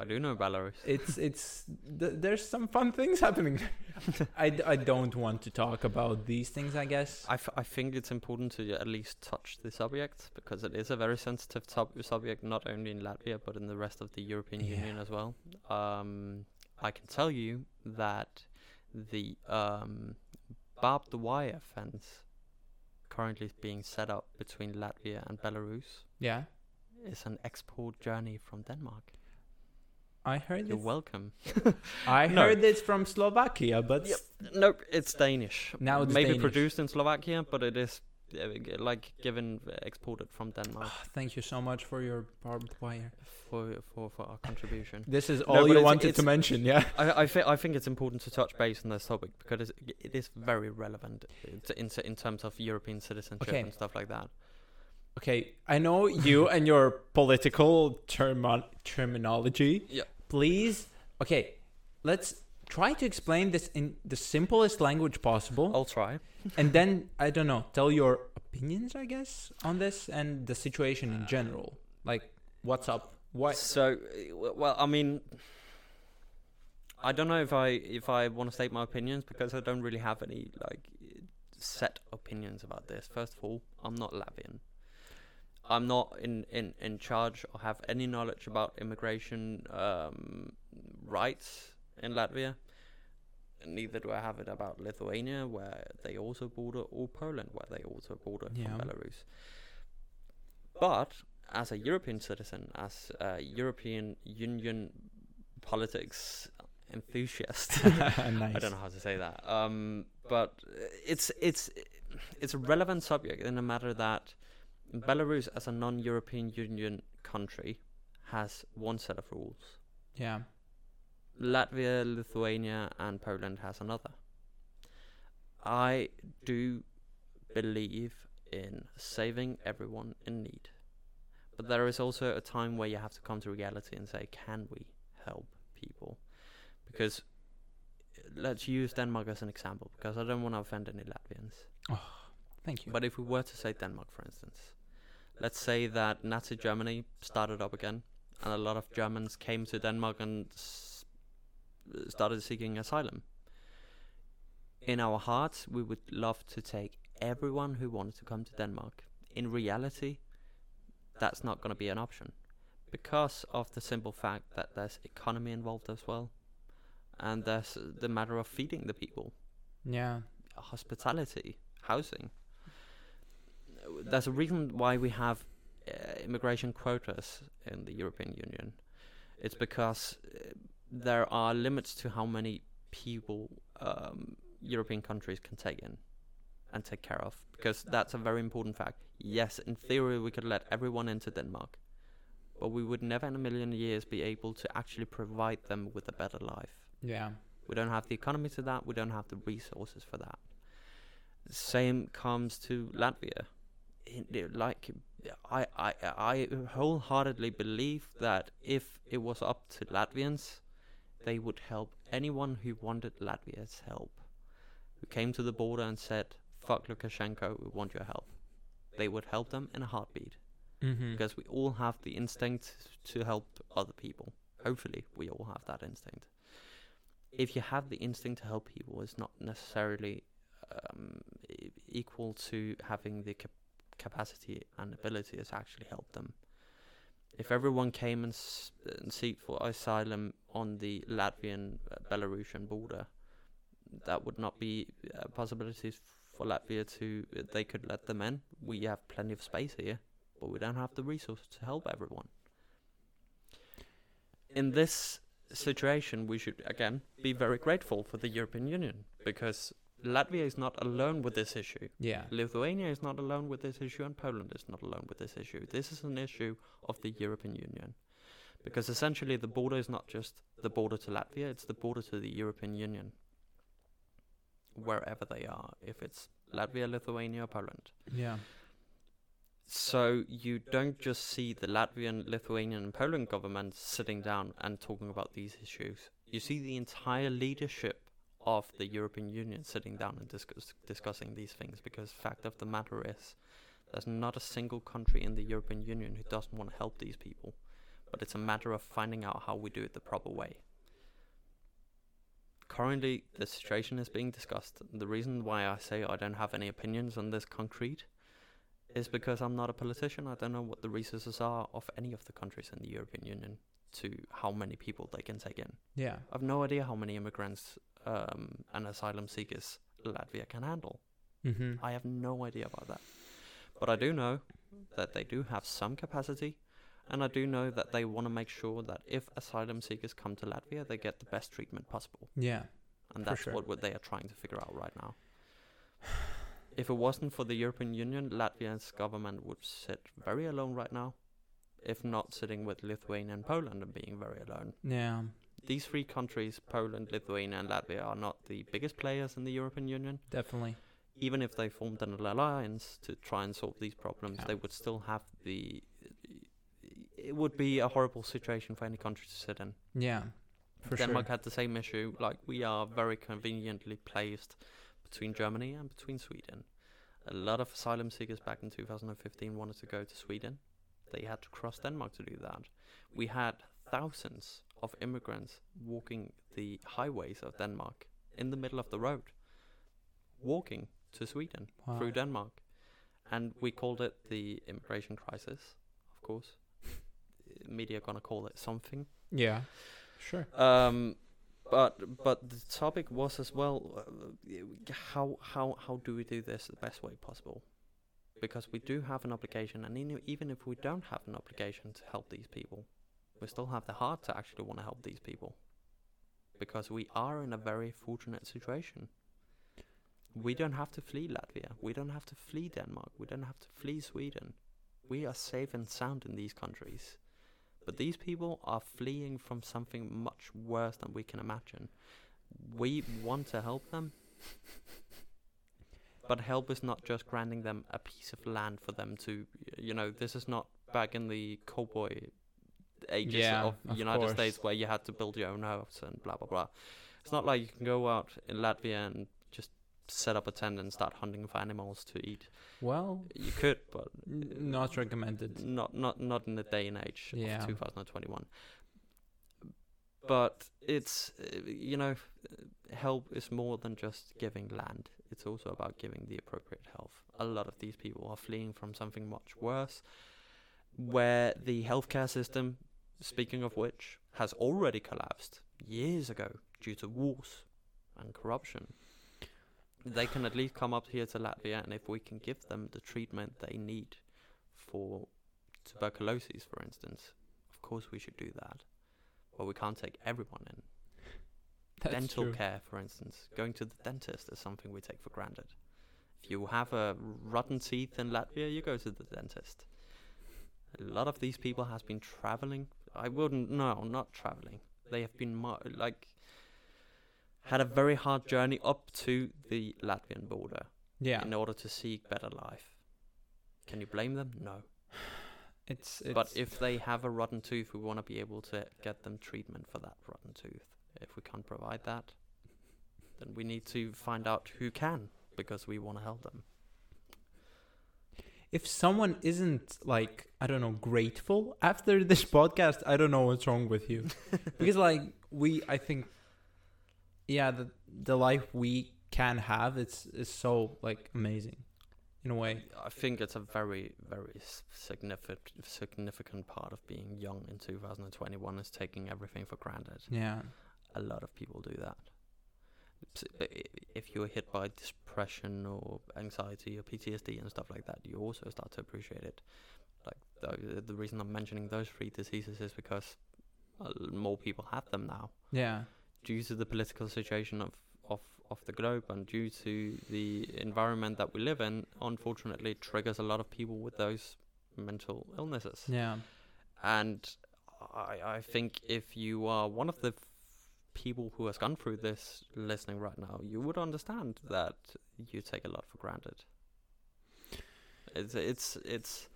I do know Belarus. it's it's th- there's some fun things happening I, d- I don't want to talk about these things i guess I, f- I think it's important to at least touch the subject because it is a very sensitive sub- subject, not only in Latvia but in the rest of the European Yeah. Union as well. Um, I can tell you that the um, barbed wire fence currently being set up between Latvia and Belarus Yeah. is an export journey from Denmark. I heard You're this. welcome. I No. heard this from Slovakia, but Yep. Nope, it's Danish. Now it's maybe Danish. produced in Slovakia, but it is uh, like given uh, exported from Denmark Ah, thank you so much for your barbed wire. for for for our contribution. This is all but you wanted to mention, yeah? I I, thi- I think it's important to touch base on this topic because it is very relevant uh, in in terms of European citizenship Okay. and stuff like that. Okay, I know you and your political termo- terminology. Yeah. Please, okay, let's try to explain this in the simplest language possible. I'll try. and then, I don't know, tell your opinions, I guess, on this and the situation in general. Like, what's up? Why? So, uh, well, I mean, I don't know if I if I want to state my opinions because I don't really have any like set opinions about this. First of all, I'm not Latvian. I'm not in, in, in charge or have any knowledge about immigration um, rights in Latvia. Neither do I have it about Lithuania, where they also border, or Poland, where they also border Yeah. from Belarus. But as a European citizen, as a European Union politics enthusiast, nice. I don't know how to say that. Um, but it's it's it's a relevant subject in a matter that Belarus, as a non-European Union country, has one set of rules. Yeah. Latvia, Lithuania, and Poland has another. I do believe in saving everyone in need. But there is also a time where you have to come to reality and say, can we help people? Because uh, let's use Denmark as an example, because I don't want to offend any Latvians. Thank you. But if we were to say Denmark, for instance, let's say that Nazi Germany started up again, and a lot of Germans came to Denmark and s- started seeking asylum. In our hearts, we would love to take everyone who wanted to come to Denmark. In reality, that's not going to be an option because of the simple fact that there's economy involved as well, and there's the matter of feeding the people yeah. hospitality, housing. There's a reason why we have uh, immigration quotas in the European Union. It's because uh, there are limits to how many people um, European countries can take in and take care of. Because that's a very important fact. Yes, in theory, we could let everyone into Denmark, but we would never in a million years be able to actually provide them with a better life. Yeah. We don't have the economy to that. We don't have the resources for that. Same comes to Latvia. Like, I, I, I wholeheartedly believe that if it was up to Latvians, they would help anyone who wanted Latvia's help, who came to the border and said, "Fuck Lukashenko, we want your help." They would help them in a heartbeat Mm-hmm. because we all have the instinct to help other people. Hopefully, we all have that instinct. If you have the instinct to help people, it's not necessarily um, equal to having the cap- capacity and ability to actually help them. If everyone came and, s- and seek for asylum on the Latvian uh, Belarusian border, that would not be uh, possibilities for Latvia to. They could let them in. We have plenty of space here but we don't have the resources to help everyone. In this situation, we should again be very grateful for the European Union because Latvia is not alone with this issue. Yeah. Lithuania is not alone with this issue, and Poland is not alone with this issue. This is an issue of the European Union. Because essentially, the border is not just the border to Latvia, it's the border to the European Union. Wherever they are, if it's Latvia, Lithuania, or Poland. Yeah. So you don't just see the Latvian, Lithuanian, and Poland governments sitting down and talking about these issues. You see the entire leadership of the European Union sitting down and discuss, discussing these things because fact of the matter is there's not a single country in the European Union who doesn't want to help these people. But it's a matter of finding out how we do it the proper way. Currently, the situation is being discussed. The reason why I say I don't have any opinions on this concrete is because I'm not a politician. I don't know what the resources are of any of the countries in the European Union to how many people they can take in. Yeah. I've no idea how many immigrants um, and asylum seekers Latvia can handle. Mm-hmm. I have no idea about that. But I do know that they do have some capacity, and I do know that they want to make sure that if asylum seekers come to Latvia, they get the best treatment possible. Yeah. And that's sure. what, what they are trying to figure out right now. If it wasn't for the European Union, Latvia's government would sit very alone right now, if not sitting with Lithuania and Poland and being very alone. Yeah. These three countries, Poland, Lithuania, and Latvia, are not the biggest players in the European Union. Definitely. Even if they formed an alliance to try and solve these problems, Yeah. they would still have the. It would be a horrible situation for any country to sit in. Yeah. For Denmark sure. had the same issue. Like we are very conveniently placed between Germany and between Sweden. A lot of asylum seekers back in 2015 wanted to go to Sweden. They had to cross Denmark to do that. We had thousands of immigrants walking the highways of Denmark in the middle of the road, walking to Sweden Wow. through Denmark. And we called it the immigration crisis, of course. Media gonna call it something. Yeah. Sure. Um, but but the topic was as well uh, how how how do we do this the best way possible? Because we do have an obligation, and even if we don't have an obligation to help these people, we still have the heart to actually want to help these people. Because we are in a very fortunate situation. We don't have to flee Latvia. We don't have to flee Denmark. We don't have to flee Sweden. We are safe and sound in these countries. But these people are fleeing from something much worse than we can imagine. We want to help them. But help is not just granting them a piece of land for them to, you know, this is not back in the cowboy ages Yeah, of, of United course. States where you had to build your own house and blah blah blah. It's not like you can go out in Latvia and just set up a tent and start hunting for animals to eat. Well, You could, but not recommended. not not not in the day and age Yeah. of 2021 but it's uh, you know help is more than just giving land it's also about giving the appropriate help a lot of these people are fleeing from something much worse where the healthcare system speaking of which has already collapsed years ago due to wars and corruption they can at least come up here to Latvia and if we can give them the treatment they need for tuberculosis, for instance, of course we should do that. But we can't take everyone in. That's Dental true. care, for instance, going to the dentist is something we take for granted. If you have a rotten teeth in Latvia, you go to the dentist. A lot of these people has been traveling. I wouldn't no, not traveling. They have been mo- like had a very hard journey up to the Latvian border Yeah. in order to seek better life. Can you blame them? No. It's, it's But if they have a rotten tooth, we want to be able to get them treatment for that rotten tooth. If we can't provide that, then we need to find out who can because we want to help them. If someone isn't like I don't know grateful after this podcast, I don't know what's wrong with you. because like we, I think, yeah, the the life we can have it's is so like amazing, in a way. I think it's a very, very significant significant part of being young in 2021 is taking everything for granted. Yeah. A lot of people do that. I- If you're hit by depression or anxiety or PTSD and stuff like that, you also start to appreciate it. Like the, the reason I'm mentioning those three diseases is because uh, more people have them now Yeah. due to the political situation of, of, of the globe and due to the environment that we live in. Unfortunately, it triggers a lot of people with those mental illnesses. Yeah. And I, I think if you are one of the people who has gone through this listening right now, you would understand that you take a lot for granted. It's it's it's.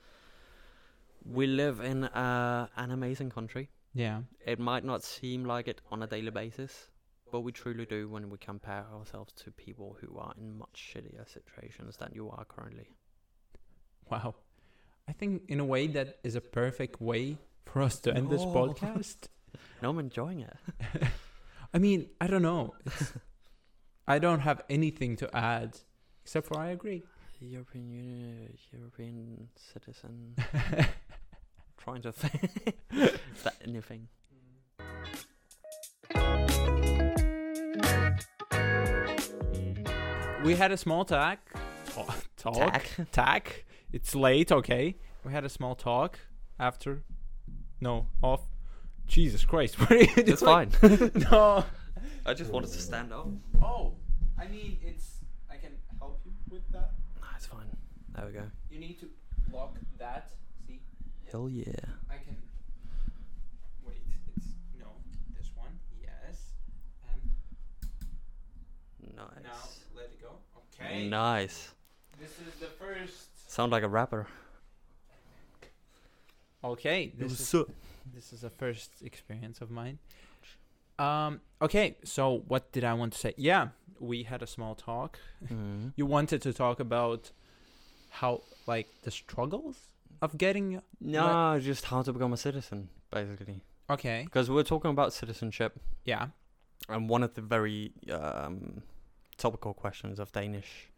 We live in uh, an amazing country. Yeah. It might not seem like it on a daily basis, but we truly do when we compare ourselves to people who are in much shittier situations than you are currently. Wow. I think in a way that is a perfect way for us to end this podcast. No, I'm enjoying it. I mean, I don't know. It's, I don't have anything to add except for I agree. European Union, European citizen. trying to think. That anything? we had a small talk Ta- talk. Tack. Tack. It's late. Okay. We had a small talk after. No, off. Jesus Christ! What are you doing? It's fine. no. I just wanted to stand up. Oh, I mean, it's. I can help you with that. No, it's fine. There we go. You need to lock that. See, Hell yeah. I can. Wait, it's no this one. Yes, and Nice. now let it go. Okay. Nice. This is the first. Sound like a rapper. Okay, this is so. This is a first experience of mine. Um. Okay. So what did I want to say? Yeah, we had a small talk. Mm. You wanted to talk about how like the struggles of getting. No, just how to become a citizen, basically. Okay. Because we're talking about citizenship, Yeah. and one of the very um, topical questions of Danish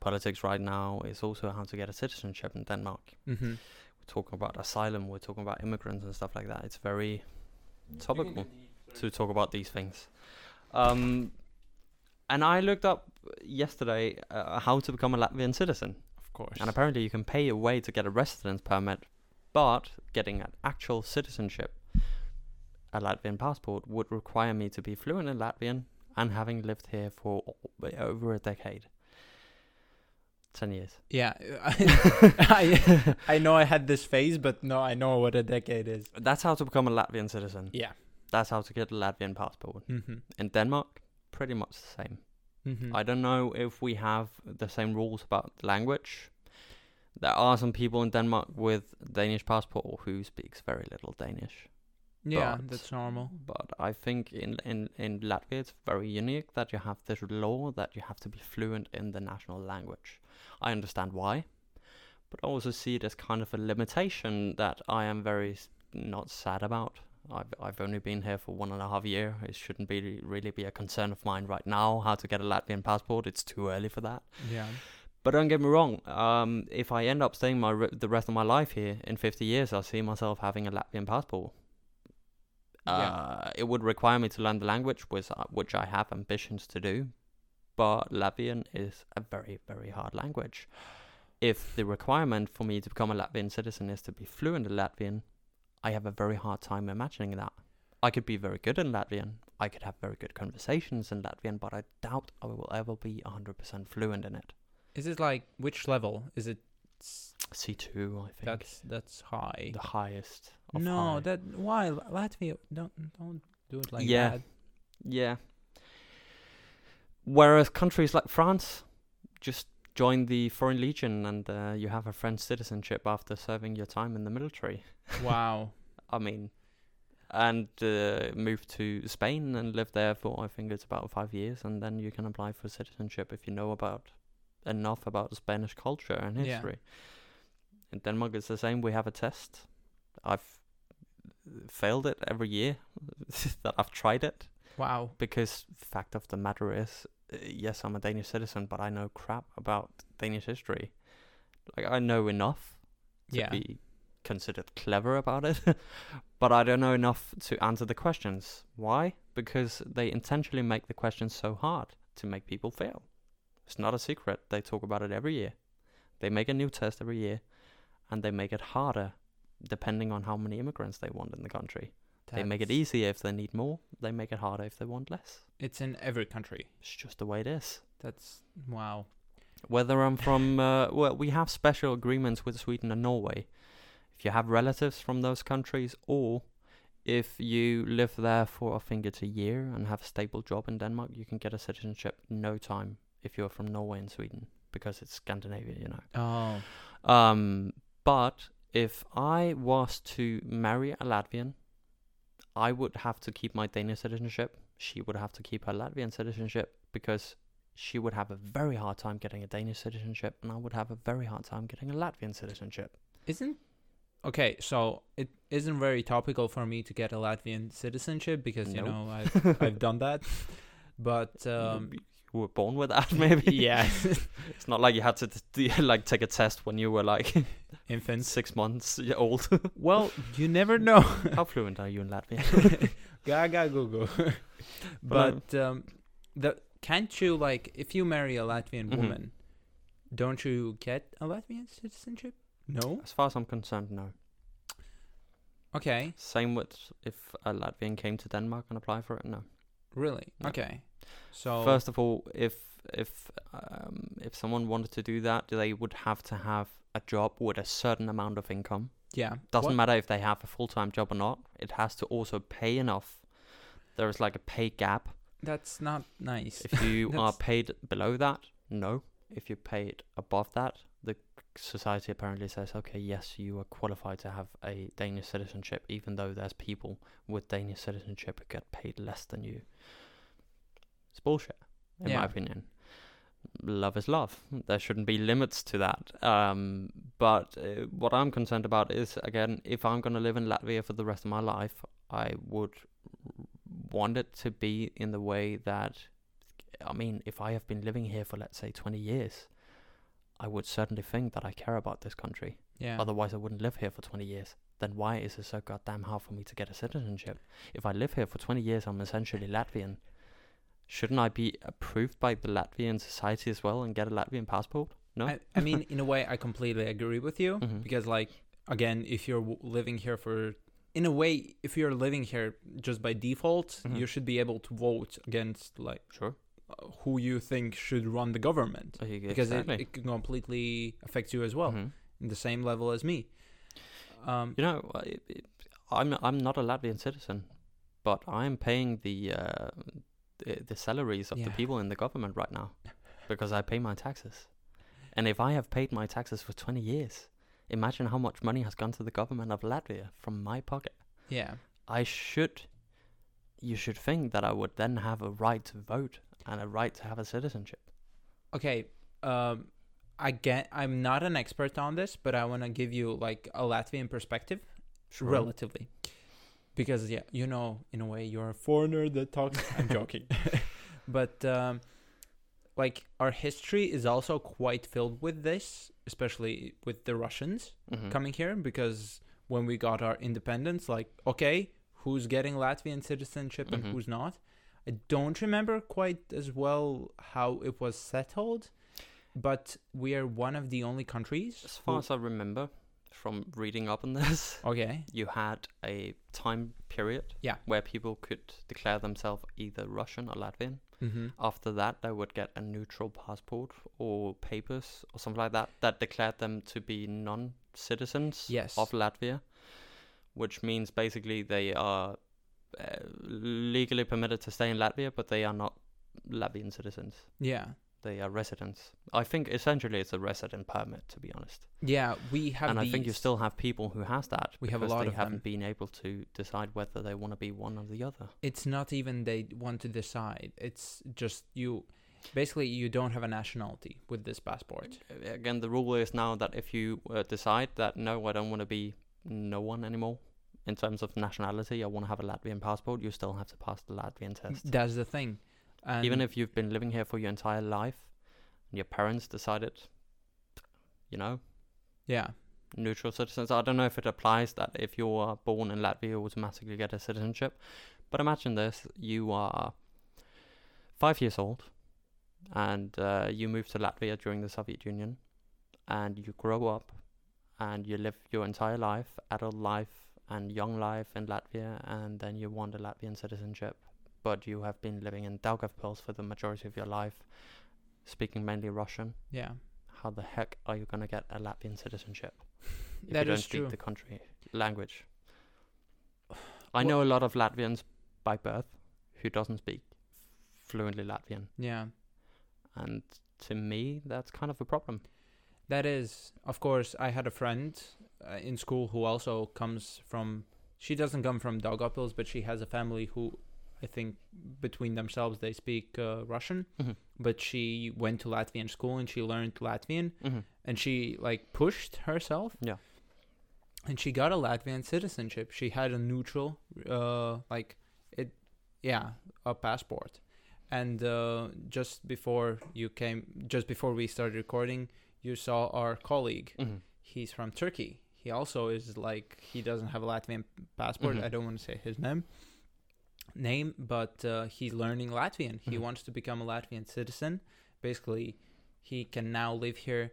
politics right now is also how to get a citizenship in Denmark. Mm-hmm. We're talking about asylum, we're talking about immigrants and stuff like that. It's very topical to talk about these things. Um, and I looked up yesterday uh, how to become a Latvian citizen. Of course. And apparently, you can pay a way to get a residence permit, but getting an actual citizenship, a Latvian passport, would require me to be fluent in Latvian and having lived here for over a decade. 10 years. Yeah, I, I know I had this phase, but no, I know what a decade is. That's how to become a Latvian citizen. Yeah. That's how to get a Latvian passport. Mm-hmm. In Denmark, pretty much the same. Mm-hmm. I don't know if we have the same rules about language. There are some people in Denmark with Danish passport who speaks very little Danish. yeah, but- that's normal. But I think in, in, in Latvia it's very unique that you have this law that you have to be fluent in the national language. I understand why, but I also see it as kind of a limitation that I am very not sad about. I've I've only been here for one and a half year. It shouldn't be really be a concern of mine right now how to get a Latvian passport. It's too early for that. Yeah. But don't get me wrong. Um, if I end up staying my re- the rest of my life here in 50 years, I see myself having a Latvian passport. Yeah. Uh, it would require me to learn the language, which I, which I have ambitions to do. But Latvian is a very very hard language. If the requirement for me to become a Latvian citizen is to be fluent in Latvian, I have a very hard time imagining that. I could be very good in Latvian. I could have very good conversations in Latvian, but I doubt I will ever be 100% fluent in it. Is it like which level? Is it? C2, I think. That's that's high. the highest. Of No, high. that why Latvia don't don't do it like Yeah. that. Yeah. Whereas countries like France just join the Foreign Legion and uh, you have a French citizenship after serving your time in the military. Wow. I mean, and uh, move to Spain and live there for I think it's about five years, and then you can apply for citizenship if you know about enough about Spanish culture and Yeah. history. In Denmark, it's the same. We have a test. I've failed it every year that I've tried it Wow. because fact of the matter is, uh, yes, I'm a Danish citizen, but I know crap about Danish history. Like I know enough to Yeah. be considered clever about it, but I don't know enough to answer the questions. Why? Because they intentionally make the questions so hard to make people fail. It's not a secret. They talk about it every year. They make a new test every year, and they make it harder depending on how many immigrants they want in the country. They make it easier if they need more. They make it harder if they want less. It's in every country. It's just the way it is. That's wow. Whether I'm from, uh, well, we have special agreements with Sweden and Norway. If you have relatives from those countries, or if you live there for I think it's a year and have a stable job in Denmark, you can get a citizenship no time if you're from Norway and Sweden because it's Scandinavia, you know. Oh. Um, but if I was to marry a Latvian, I would have to keep my Danish citizenship. She would have to keep her Latvian citizenship because she would have a very hard time getting a Danish citizenship, and I would have a very hard time getting a Latvian citizenship. Isn't okay? So it isn't very topical for me to get a Latvian citizenship because you know I've I've done that. But um, you were born with that, maybe. yeah, it's not like you had to t- like take a test when you were like infants. six months old. Well, you never know. How fluent are you in Latvian? Gaga Google. but um, the can't you like if you marry a Latvian Mhm. woman, don't you get a Latvian citizenship? No. As far as I'm concerned, no. Okay. Same with if a Latvian came to Denmark and applied for it, no. Really? No. Okay. So First of all, if if um, if someone wanted to do that, they would have to have a job with a certain amount of income. yeah. Doesn't What- matter if they have a full time job or not. It has to also pay enough. There is like a pay gap. That's not nice. If you are paid below that, no. If you're paid above that, society apparently says, okay, yes, you are qualified to have a Danish citizenship, even though there's people with Danish citizenship who get paid less than you. It's bullshit, in Yeah. my opinion. Love is love. There shouldn't be limits to that. Um, but uh, what I'm concerned about is, again, if I'm going to live in Latvia for the rest of my life, I would want it to be in the way that I mean, if I have been living here for let's say 20 years, I would certainly think that I care about this country. yeah. Otherwise, I wouldn't live here for 20 years. Then why is it so goddamn hard for me to get a citizenship? If I live here for 20 years, I'm essentially Latvian. Shouldn't I be approved by the Latvian society as well and get a Latvian passport? No. I, I mean, in a way, I completely agree with you Mhm. because, like, again, if you're w- living here for, in a way, if you're living here just by default, Mhm. you should be able to vote against like sure. Who you think should run the government Uh, because exactly. it, it can completely affect you as well, Mhm. in the same level as me. Um, You know, it, it, I'm I'm not a Latvian citizen, but I'm paying the uh, the, the salaries of the people in the government right now because I pay my taxes. And if I have paid my taxes for 20 years, imagine how much money has gone to the government of Latvia from my pocket. yeah, I should, you should think that I would then have a right to vote and a right to have a citizenship. okay. Um, I get. I'm not an expert on this, but I want to give you like a Latvian perspective. relatively because yeah you know in a way you're a foreigner that talks i'm joking but um like our history is also quite filled with this especially with the russians Mhm. coming here because when we got our independence like okay who's getting latvian citizenship and Mhm. who's not i don't remember quite as well how it was settled but we are one of the only countries As far who- as I remember from reading up on this, okay you had a time period Yeah. where people could declare themselves either Russian or Latvian. mm-hmm. After that, they would get a neutral passport or papers or something like that that declared them to be non-citizens Yes. of Latvia, which means basically they are uh, legally permitted to stay in Latvia, but they are not Latvian citizens. yeah They are residents. I think essentially it's a resident permit, to be honest Yeah, we have. and I think you still have people who has that. We have a lot they of haven't them. been able to decide whether they want to be one or the other. It's not even they want to decide. It's just you. Basically, you don't have a nationality with this passport. Uh, Again, the rule is now that if you uh, decide that no, I don't want to be no one anymore in terms of nationality, I want to have a Latvian passport, you still have to pass the Latvian test. That's the thing. And Even if you've been living here for your entire life, and your parents decided, you know, yeah, neutral citizens. I don't know if it applies that if you are born in Latvia, you automatically get a citizenship. But imagine this: you are five years old, and uh, you move to Latvia during the Soviet Union, and you grow up, and you live your entire life, adult life and young life in Latvia, and then you want a Latvian citizenship, but you have been living in Daugavpils for the majority of your life, speaking mainly Russian yeah, how the heck are you going to get a Latvian citizenship if That you don't speak true. the country language? I know a lot of Latvians by birth who doesn't speak fluently Latvian, yeah. and to me that's kind of a problem. That is, of course, I had a friend uh, in school who also comes from. She doesn't come from Daugavpils, but she has a family who, I think, between themselves they speak uh, Russian. Mhm. But she went to Latvian school and she learned Latvian, Mm-hmm. and she like pushed herself. Yeah. And she got a Latvian citizenship. She had a neutral, uh, like it, yeah, a passport. And uh, just before you came, just before we started recording, you saw our colleague. Mm-hmm. He's from Turkey. He also is like he doesn't have a Latvian passport. Mhm. I don't want to say his name, name, but uh, he's learning Latvian. He Mhm. wants to become a Latvian citizen. Basically, he can now live here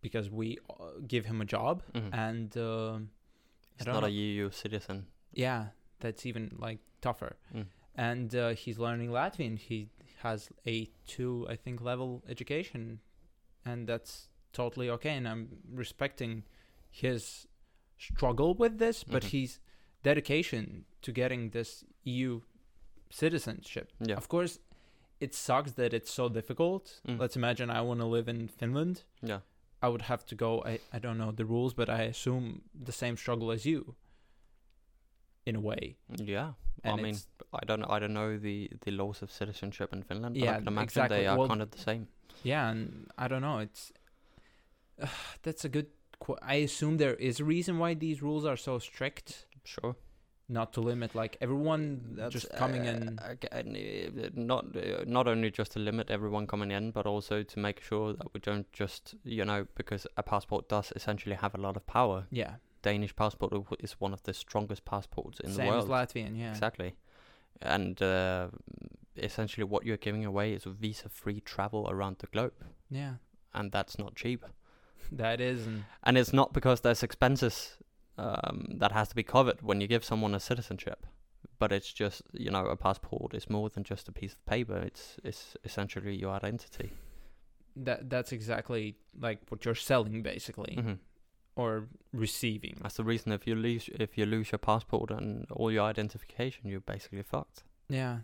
because we uh, give him a job, Mhm. and um I He's not a. EU citizen. yeah, that's even like tougher. Mm. And uh, he's learning Latvian. He has a two, I think, level education, and that's totally okay. And I'm respecting his struggle with this, but Mhm. his dedication to getting this EU citizenship. Yeah. Of course, it sucks that it's so difficult. Mm. Let's imagine I want to live in Finland. Yeah. I would have to go. I, I don't know the rules, but I assume the same struggle as you. In a way, Yeah. and I mean, I don't I don't know the the laws of citizenship in Finland, but Yeah, I can imagine exactly. they are Well, kind of the same. yeah, and I don't know. It's that's a good. Qu- I assume there is a reason why these rules are so strict, Sure. not to limit like everyone That's, just coming uh, in. again, uh, not uh, not only just to limit everyone coming in, but also to make sure that we don't just you know because a passport does essentially have a lot of power. Yeah, Danish passport is one of the strongest passports in same the as world. Latvian. Yeah, Exactly. And uh, essentially, what you're giving away is visa-free travel around the globe, yeah, and that's not cheap. That is, and And it's not because there's expenses um, that has to be covered when you give someone a citizenship, but it's just you know a passport is more than just a piece of paper. It's it's essentially your identity. that that's exactly like what you're selling basically, hmm or receiving. That's the reason if you lose if you lose your passport and all your identification, you're basically fucked. Yeah,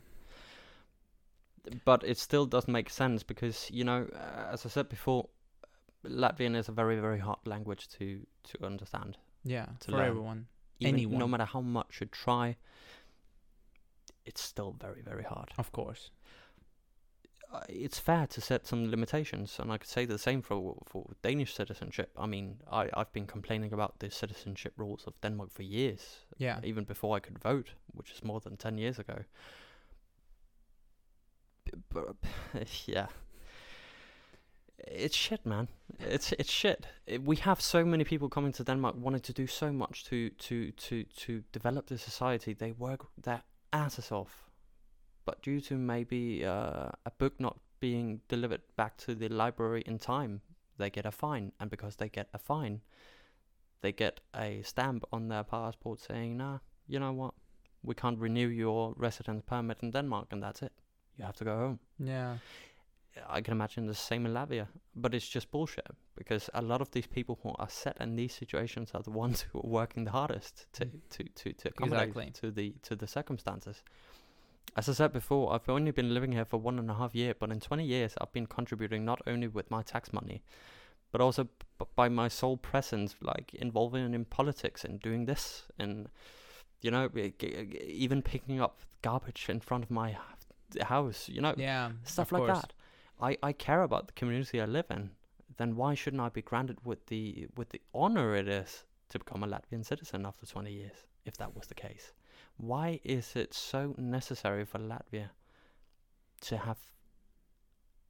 But it still doesn't make sense because you know, uh, as I said before, Latvian is a very very hard language to to understand. yeah, To for learn. everyone. Even Anyone. no matter how much you try, it's still very very hard. Of course. uh, it's fair to set some limitations, and I could say the same for for Danish citizenship. I mean, I I've been complaining about the citizenship rules of Denmark for years, Yeah, even before I could vote, which is more than ten years ago. But yeah, it's shit, man. It's it's shit. It- we have so many people coming to Denmark wanting to do so much to to to to develop the society. They work their asses off, but due to maybe uh, a book not being delivered back to the library in time, they get a fine, and because they get a fine, they get a stamp on their passport saying, "Nah, you know what? We can't renew your residence permit in Denmark, and that's it. You have to go home." yeah, I can imagine the same in Latvia, but it's just bullshit because a lot of these people who are set in these situations are the ones who are working the hardest to Mm. to to, to accommodate Exactly. to the to the circumstances. As I said before, I've only been living here for one and a half year, but in 20 years I've been contributing not only with my tax money, but also b- by my sole presence, like involving in politics and doing this, and you know, g- g- even picking up garbage in front of my house. You know, yeah. stuff like course. that. I, I care about the community I live in. Then why shouldn't I be granted with the with the honor it is to become a Latvian citizen after 20 years? If that was the case, why is it so necessary for Latvia to have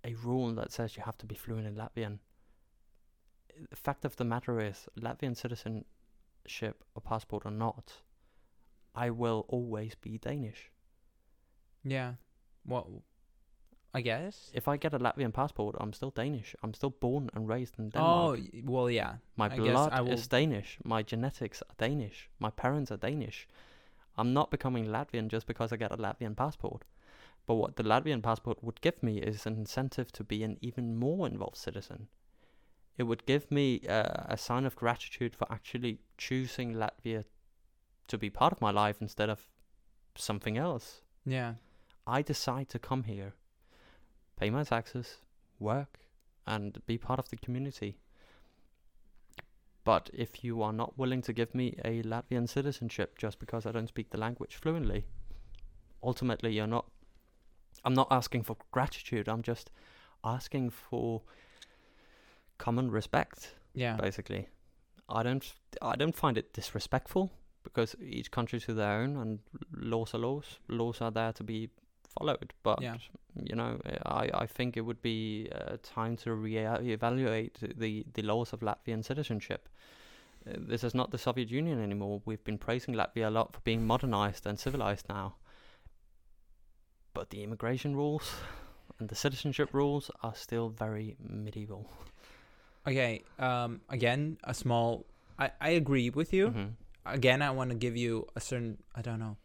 a rule that says you have to be fluent in Latvian? The fact of the matter is, Latvian citizenship or passport or not, I will always be Danish. Yeah. Well, I guess. If I get a Latvian passport, I'm still Danish. I'm still born and raised in Oh, Denmark. y- well, yeah. My I blood I will- is Danish. My genetics are Danish. My parents are Danish. I'm not becoming Latvian just because I get a Latvian passport. But what the Latvian passport would give me is an incentive to be an even more involved citizen. It would give me uh, a sign of gratitude for actually choosing Latvia to be part of my life instead of something else. Yeah. I decide to come here, pay my taxes, work, and be part of the community. But if you are not willing to give me a Latvian citizenship just because I don't speak the language fluently, ultimately you're not. I'm not asking for gratitude. I'm just asking for common respect Yeah. basically. I don't I don't find it disrespectful because each country to their own and laws are laws. Laws are there to be followed. But Yeah. you know, I I think it would be uh, time to re-evaluate the the laws of Latvian citizenship. Uh, this is not the Soviet Union anymore. We've been praising Latvia a lot for being modernized and civilized now. But the immigration rules, and the citizenship rules are still very medieval. Okay. Um. Again, a small. I I agree with you. Mhm. Again, I want to give you a certain. I don't know.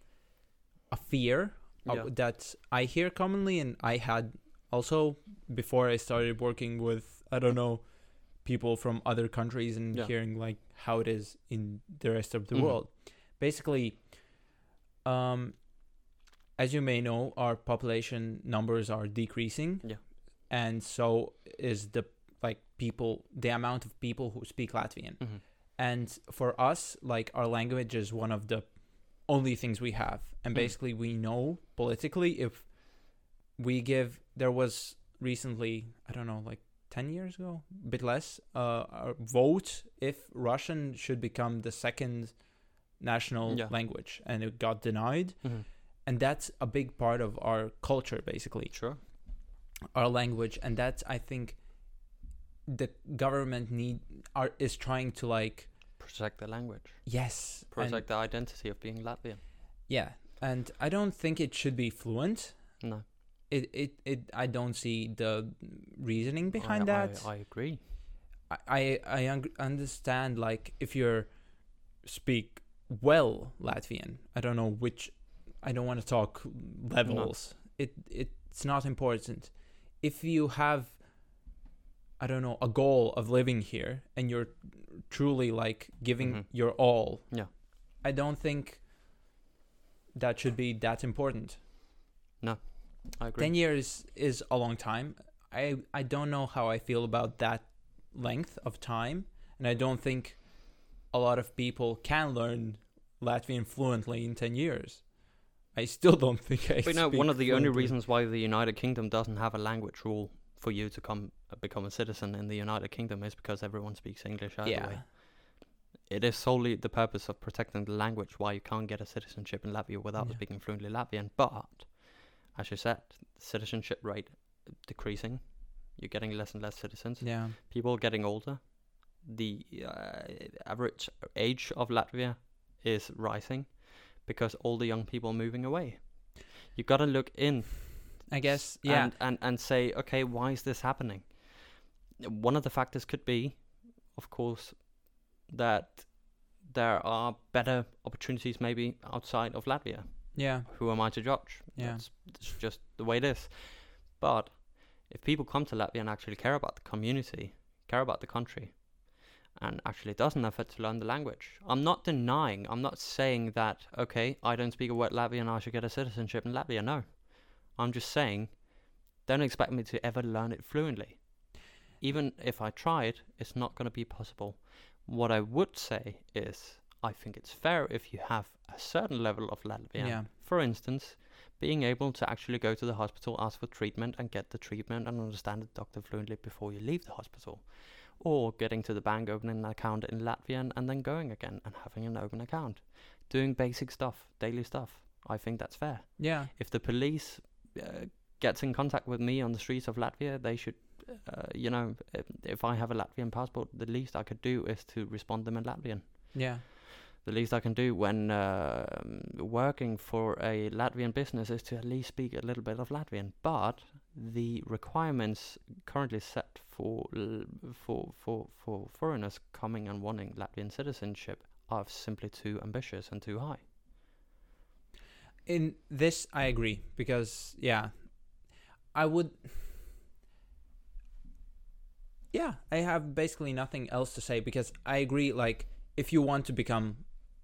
A fear of- Yeah. that I hear commonly, and I had also before I started working with. I don't know. People from other countries and Yeah. hearing like how it is in the rest of the Mhm. world. Basically, um, as you may know, our population numbers are decreasing. Yeah. And so is the like people the amount of people who speak Latvian. Mhm. And for us, like our language is one of the only things we have. And Mm. basically we know politically if we give there was recently, I don't know, like 10 years ago, a bit less, uh, a vote if Russian should become the second national Yeah. language and it got denied Mhm. and that's a big part of our culture basically Sure. our language and that's i think the government need are is trying to like Protect the language. yes Protect the identity of being Latvian. yeah and i don't think it should be fluent No. it it, it i don't see the reasoning behind I, that I, I agree. I I, I un- understand like if you're speak well Latvian. I don't know which. I don't want to talk levels. It it's not important. If you have, I don't know, a goal of living here and you're truly like giving Mhm. your all. Yeah. I don't think that should be that important. No. I agree. 10 years is a long time. I I don't know how I feel about that length of time and I don't think a lot of people can learn Latvian fluently in 10 years. I still don't think I But no, one of the only reasons why the United Kingdom doesn't have a language rule for you to come uh, become a citizen in the United Kingdom is because everyone speaks English either yeah. way. It is solely the purpose of protecting the language why you can't get a citizenship in Latvia without Yeah. speaking fluently Latvian. But as you said, citizenship rate decreasing. You're getting less and less citizens. Yeah. People getting older. The uh, average age of Latvia is rising because all the young people are moving away. You've got to look in I guess yeah. and, and and say, okay, why is this happening? One of the factors could be, of course, that there are better opportunities maybe outside of Latvia. yeah. Who am I to judge? Yeah. It's, that's just the way it is. But if people come to Latvia and actually care about the community, care about the country, and actually does an effort to learn the language, I'm not denying, I'm not saying that, okay, I don't speak a word Latvian, I should get a citizenship in Latvia. No. I'm just saying, don't expect me to ever learn it fluently. Even if I tried, it's not going to be possible. What I would say is, I think it's fair if you have a certain level of Latvian. Yeah. For instance, being able to actually go to the hospital, ask for treatment, and get the treatment and understand the doctor fluently before you leave the hospital. Or getting to the bank, opening an account in Latvian, and then going again and having an open account. Doing basic stuff, daily stuff. I think that's fair. Yeah. If the police uh, gets in contact with me on the streets of Latvia, they should, uh, you know, if, if I have a Latvian passport, the least I could do is to respond them in Latvian Yeah. the least I can do when uh, working for a Latvian business is to at least speak a little bit of Latvian. But the requirements currently set for for for for foreigners coming and wanting Latvian citizenship are simply too ambitious and too high. In this i agree because yeah i would yeah i have basically nothing else to say because i agree like if you want to become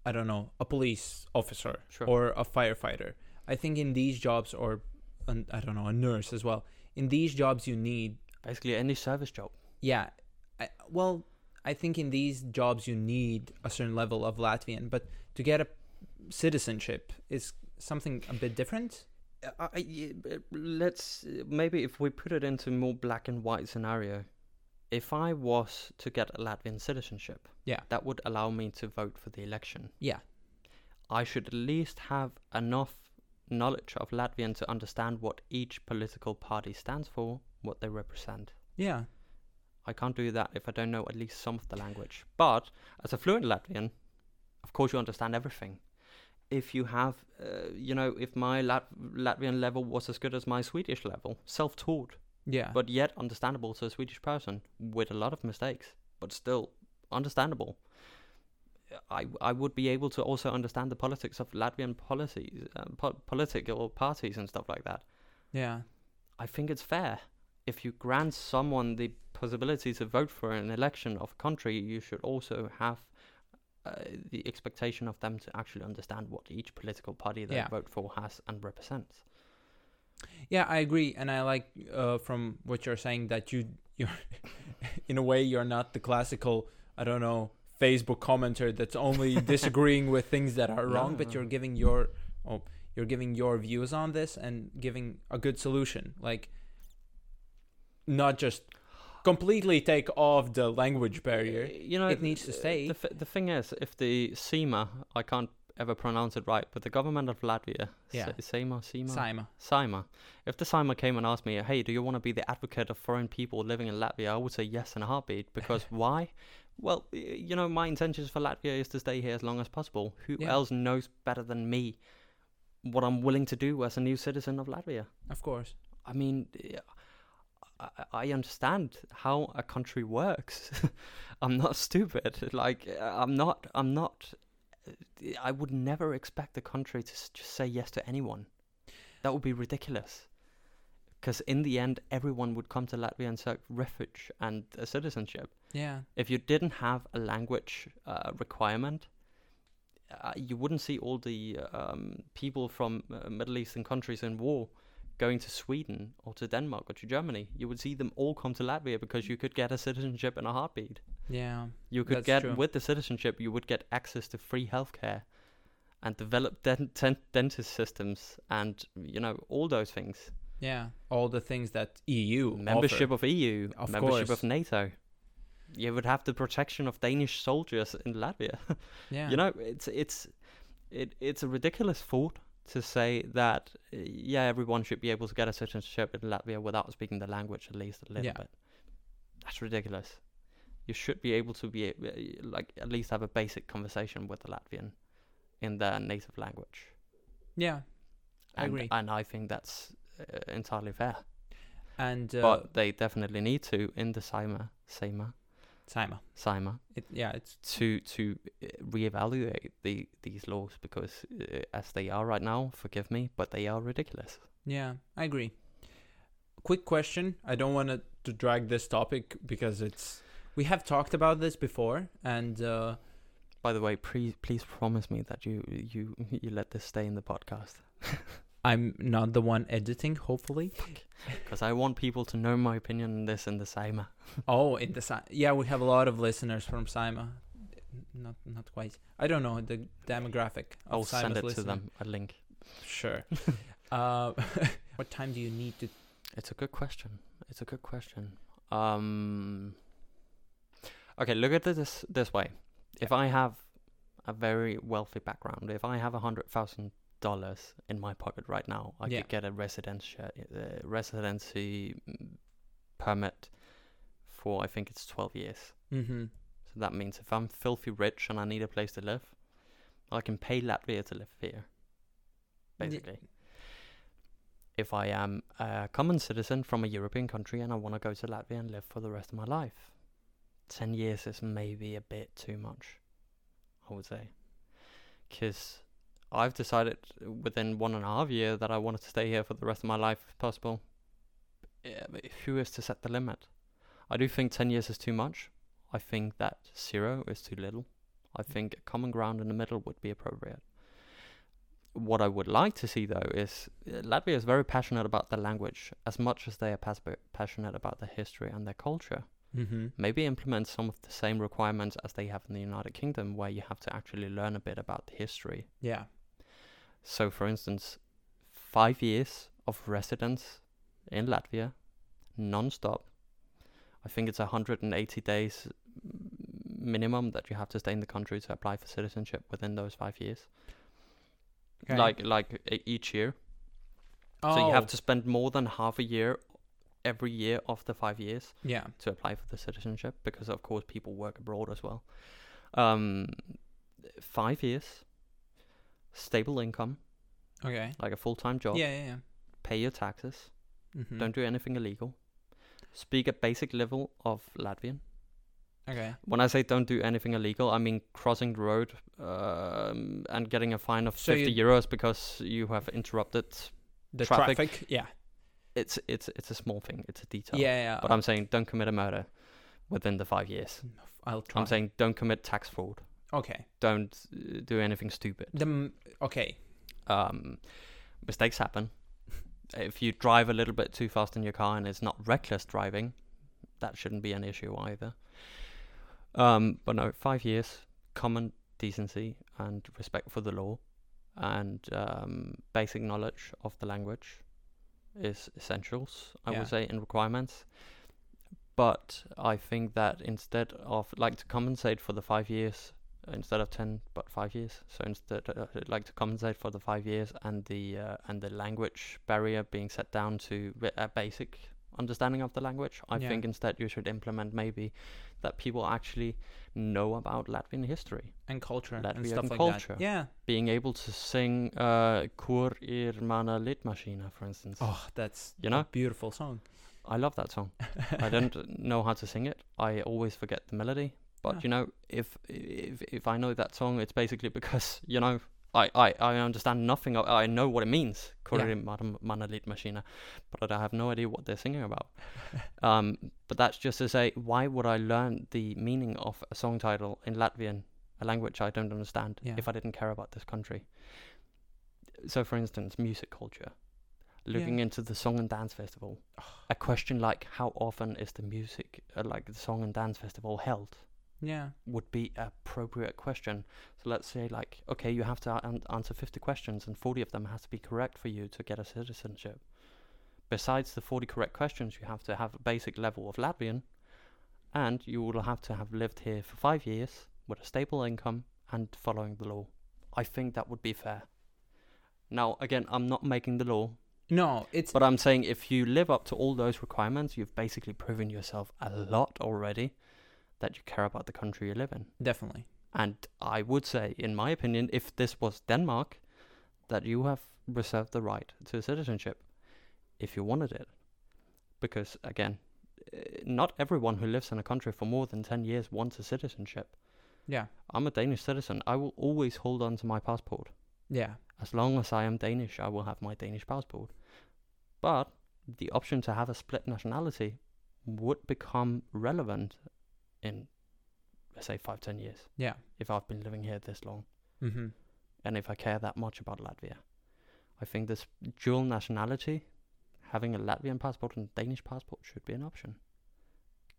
i don't know a police officer Sure. or a firefighter i think in these jobs or an, i don't know a nurse as well in these jobs you need Basically, any service job. yeah I, well i think in these jobs you need a certain level of latvian but to get a citizenship is something a bit different Uh, I, let's maybe if we put it into more black and white scenario, if I was to get a Latvian citizenship, Yeah. that would allow me to vote for the election. yeah I should at least have enough knowledge of Latvian to understand what each political party stands for, what they represent. yeah I can't do that if I don't know at least some of the language. But as a fluent Latvian, of course you understand everything. If you have, uh, you know, if my Lat- Latvian level was as good as my Swedish level, self-taught, Yeah. but yet understandable to a Swedish person with a lot of mistakes, but still understandable. I I would be able to also understand the politics of Latvian policies, um, po- political parties and stuff like that. yeah. I think it's fair. If you grant someone the possibility to vote for an election of a country, you should also have uh, the expectation of them to actually understand what each political party they Yeah. vote for has and represents. Yeah, I agree, and I like uh, from what you're saying that you you're in a way you're not the classical I don't know Facebook commenter that's only disagreeing with things that are wrong, No, but no. you're giving your oh you're giving your views on this and giving a good solution, like not just completely take off the language barrier. Uh, You know, It needs to uh, stay. The, the thing is, if the SEMA, I can't ever pronounce it right, but the government of Latvia, Yeah. Se- SEMA, SEMA, Saeima. SEMA, if the SEMA came and asked me, hey, do you want to be the advocate of foreign people living in Latvia? I would say yes in a heartbeat because why? Well, you know, my intentions for Latvia is to stay here as long as possible. Who Yeah. else knows better than me what I'm willing to do as a new citizen of Latvia? Of course. I mean, yeah, I, I understand how a country works. I'm not stupid. Like uh, I'm not. I'm not. I would never expect a country to just say yes to anyone. That would be ridiculous. Because in the end, everyone would come to Latvia and seek refuge and a citizenship. Yeah. If you didn't have a language uh, requirement, uh, you wouldn't see all the um, people from uh, Middle Eastern countries in war going to Sweden or to Denmark or to Germany. You would see them all come to Latvia because you could get a citizenship in a heartbeat. Yeah. You could get true. with the citizenship, you would get access to free healthcare and develop dent- dent- dentist systems and you know all those things. Yeah. All the things that EU membership offer. of EU, Of membership course. of NATO. You would have the protection of Danish soldiers in Latvia. Yeah. You know, it's it's it it's a ridiculous thought to say that uh, yeah, everyone should be able to get a citizenship in Latvia without speaking the language at least a little Yeah. bit. That's ridiculous. You should be able to be uh, like at least have a basic conversation with the Latvian in their native language. Yeah. I And, agree. and I think that's uh, entirely fair. And uh, but they definitely need to in the SIMA, SIMA, Saeima. SIMA It yeah, it's to to uh, reevaluate the these laws because uh, as they are right now, forgive me, but they are ridiculous. yeah, I agree. Quick question. I don't want to drag this topic because it's we have talked about this before and uh By the way, please please promise me that you you you let this stay in the podcast I'm not the one editing, hopefully. because I want people to know my opinion on this in the SIMA. Oh, in the Si- yeah, we have a lot of listeners from Saeima. Not not quite. I don't know the demographic of I'll send Saeima's it to them a link. Sure. uh, what time do you need to? It's a good question. It's a good question. Um. Okay, look at this this way. If I have a very wealthy background, if I have a hundred thousand dollars in my pocket right now, I Yeah. could get a residency uh, residency mm, permit for I think it's twelve years. Mm-hmm. So that means if I'm filthy rich and I need a place to live, I can pay Latvia to live here. Basically. If I am a common citizen from a European country and I want to go to Latvia and live for the rest of my life, 10 years is maybe a bit too much, I would say. Because I've decided within one and a half year that I wanted to stay here for the rest of my life if possible. Yeah, but who is to set the limit? I do think 10 years is too much. I think that zero is too little. I think a common ground in the middle would be appropriate. What I would like to see though is uh, Latvia is very passionate about the language as much as they are pas- passionate about their history and their culture. Mm-hmm. Maybe implement some of the same requirements as they have in the United Kingdom, where you have to actually learn a bit about the history. Yeah. So, for instance, five years of residence in Latvia, non-stop. I think it's 180 days minimum that you have to stay in the country to apply for citizenship within those five years. Okay. Like like each year. Oh. So you Oh, have to spend more than half a year every year of the five years Yeah. to apply for the citizenship because of course people work abroad as well. Um, five years. Stable income, Okay. like a full time job, Yeah, yeah, yeah. pay your taxes, Mm-hmm. don't do anything illegal, speak a basic level of Latvian. Okay. When I say don't do anything illegal, I mean crossing the road um, and getting a fine of So 50 you- euros because you have interrupted. The Traffic. traffic. Yeah. It's it's it's a small thing. It's a detail. Yeah, yeah. But I'm saying don't commit a murder within the five years. I'll try. I'm saying don't commit tax fraud. Okay. Don't uh, do anything stupid. The okay. Um, mistakes happen. if you drive a little bit too fast in your car and it's not reckless driving, that shouldn't be an issue either. Um, but no, five years, common decency and respect for the law, and um, basic knowledge of the language is essentials. I Yeah. would say in requirements. But I think that instead of like to compensate for the five years, instead of 10 but 5 years so instead uh, I'd like to compensate for the 5 years and the uh, and the language barrier being set down to a basic understanding of the language i Yeah. think instead you should implement maybe that people actually know about latvian history And culture and Latvian stuff like culture. that. Yeah. being able to sing uh kur ir mana litmašīna for instance Oh, that's You a know? beautiful song. i love that song I don't know how to sing it. I always forget the melody. But you know, if if if I know that song, it's basically because you know I I, I understand nothing. Of, I know what it means, Madam Manalit Machina, but I have no idea what they're singing about. um, but that's just to say, why would I learn the meaning of a song title in Latvian, a language I don't understand, Yeah. if I didn't care about this country? So, for instance, music culture. Looking Yeah. into the song and dance festival, a question like how often is the music, uh, like the song and dance festival held, Yeah. would be a appropriate question. So let's say like, okay, you have to an- answer 50 questions and 40 of them has to be correct for you to get a citizenship. Besides the 40 correct questions, you have to have a basic level of Latvian and you will have to have lived here for five years with a stable income and following the law. I think that would be fair. Now, again, I'm not making the law, No, it's but I'm saying if you live up to all those requirements, you've basically proven yourself a lot already that you care about the country you live in. definitely. And I would say, in my opinion, if this was Denmark, that you have reserved the right to citizenship if you wanted it. Because, again, eh, not everyone who lives in a country for more than 10 years wants a citizenship. Yeah. I'm a Danish citizen. I will always hold on to my passport. Yeah. As long as I am Danish, I will have my Danish passport. But the option to have a split nationality would become relevant in, let's say, five, ten years, Yeah. if I've been living here this long, Mm-hmm. and if I care that much about Latvia. I think this dual nationality, having a Latvian passport and Danish passport, should be an option.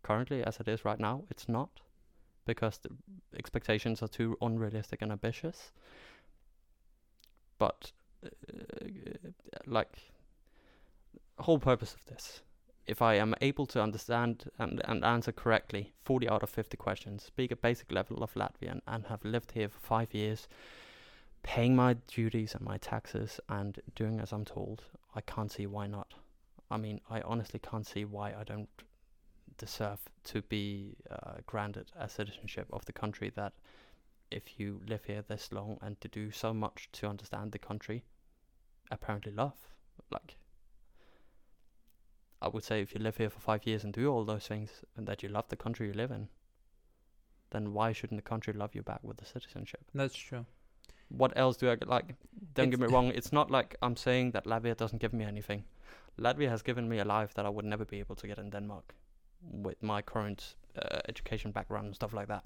Currently, as it is right now, it's not, because the expectations are too unrealistic and ambitious. But, uh, like, whole purpose of this, if I am able to understand and, and answer correctly 40 out of 50 questions, speak a basic level of Latvian, and have lived here for five years, paying my duties and my taxes and doing as I'm told, I can't see why not. I mean, I honestly can't see why I don't deserve to be uh, granted a citizenship of the country that if you live here this long and to do so much to understand the country, apparently love. Like, I would say if you live here for five years and do all those things and that you love the country you live in, then why shouldn't the country love you back with a citizenship? That's true. What else do I get? Like, don't get me wrong, it's not like I'm saying that Latvia doesn't give me anything. Latvia has given me a life that I would never be able to get in Denmark with my current uh, education background and stuff like that.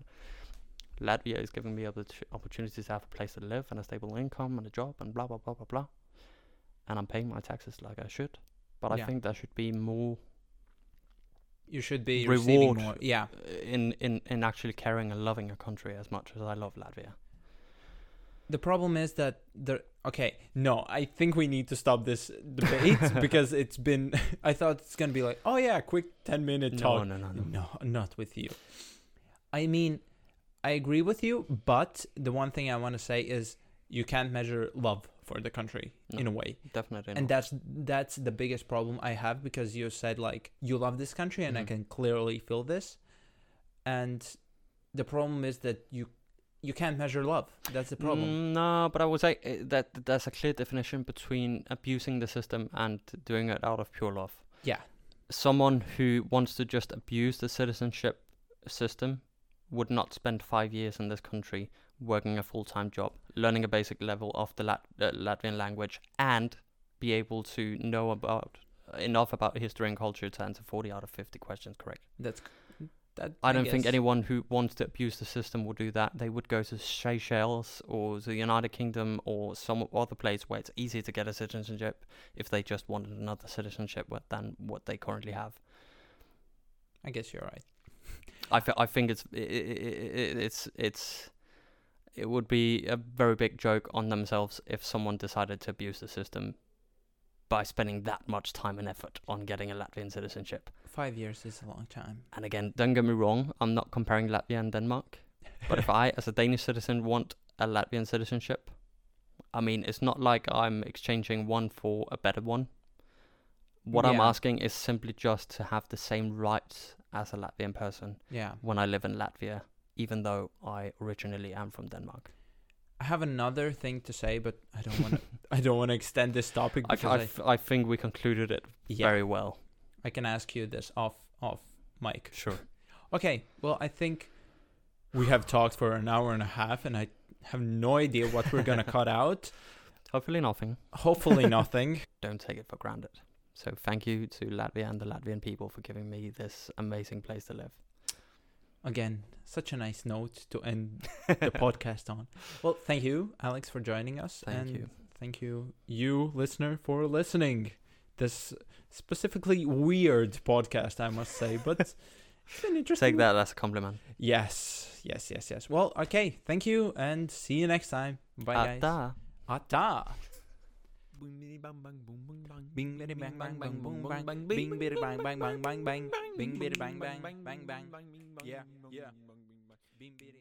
Latvia is giving me oppor- opportunities to have a place to live and a stable income and a job and blah blah blah blah blah. And I'm paying my taxes like I should. But I think there should be more You should be Reward. receiving more. Yeah. uh, in, in, in actually caring and loving a country as much as I love Latvia. The problem is that there. Okay, no, I think we need to stop this debate because it's been. I thought it's gonna be like, oh yeah, quick ten minute No, talk. no, no, no. No, not with you. I mean, I agree with you, but the one thing I want to say is you can't measure love for the country in a way, Definitely and not. that's that's the biggest problem I have because you said like you love this country, and I Mhm. can clearly feel this, and the problem is that you you can't measure love. That's the problem. Mm, no, but I would say uh, that there's a clear definition between abusing the system and doing it out of pure love. Yeah. Someone who wants to just abuse the citizenship system would not spend five years in this country working a full time job, learning a basic level of the Lat- uh, Latvian language, and be able to know about enough about history and culture to answer 40 out of 50 questions correct. That's that. I don't think anyone who wants to abuse the system will do that. They would go to Seychelles or the United Kingdom or some other place where it's easy to get a citizenship if they just wanted another citizenship than what they currently have. I guess you're right. I, th- I think it's i i i it's it's it would be a very big joke on themselves if someone decided to abuse the system by spending that much time and effort on getting a Latvian citizenship. Five years is a long time. And again, don't get me wrong, I'm not comparing Latvia and Denmark. But if I, as a Danish citizen, want a Latvian citizenship, I mean, it's not like I'm exchanging one for a better one. What I'm asking is simply just to have the same rights as a Latvian person yeah. when I live in Latvia, even though I originally am from Denmark. I have another thing to say, but I don't want to. I don't want to extend this topic I, because I I, f- I think we concluded it yeah, very well. I can ask you this off off mic. Sure. Okay. Well, I think we have talked for an hour and a half, and I have no idea what we're gonna cut out. Hopefully nothing. Hopefully, nothing. Don't take it for granted. So thank you to Latvia and the Latvian people for giving me this amazing place to live. Again, such a nice note to end the podcast on. Well, thank you, Alex, for joining us. Thank and you. Thank you, you listener, for listening. This specifically weird podcast, I must say, but it's been interesting. Take that as a compliment. Yes, yes, yes, yes. Well, okay. Thank you, and see you next time. Bye, guys. Ata. Ata. Bing biddy bang bang bang boom bang bang bing biddy bang bang bang bang bang bing biddy bang bang bang bang Yeah, yeah. Bing, biddy.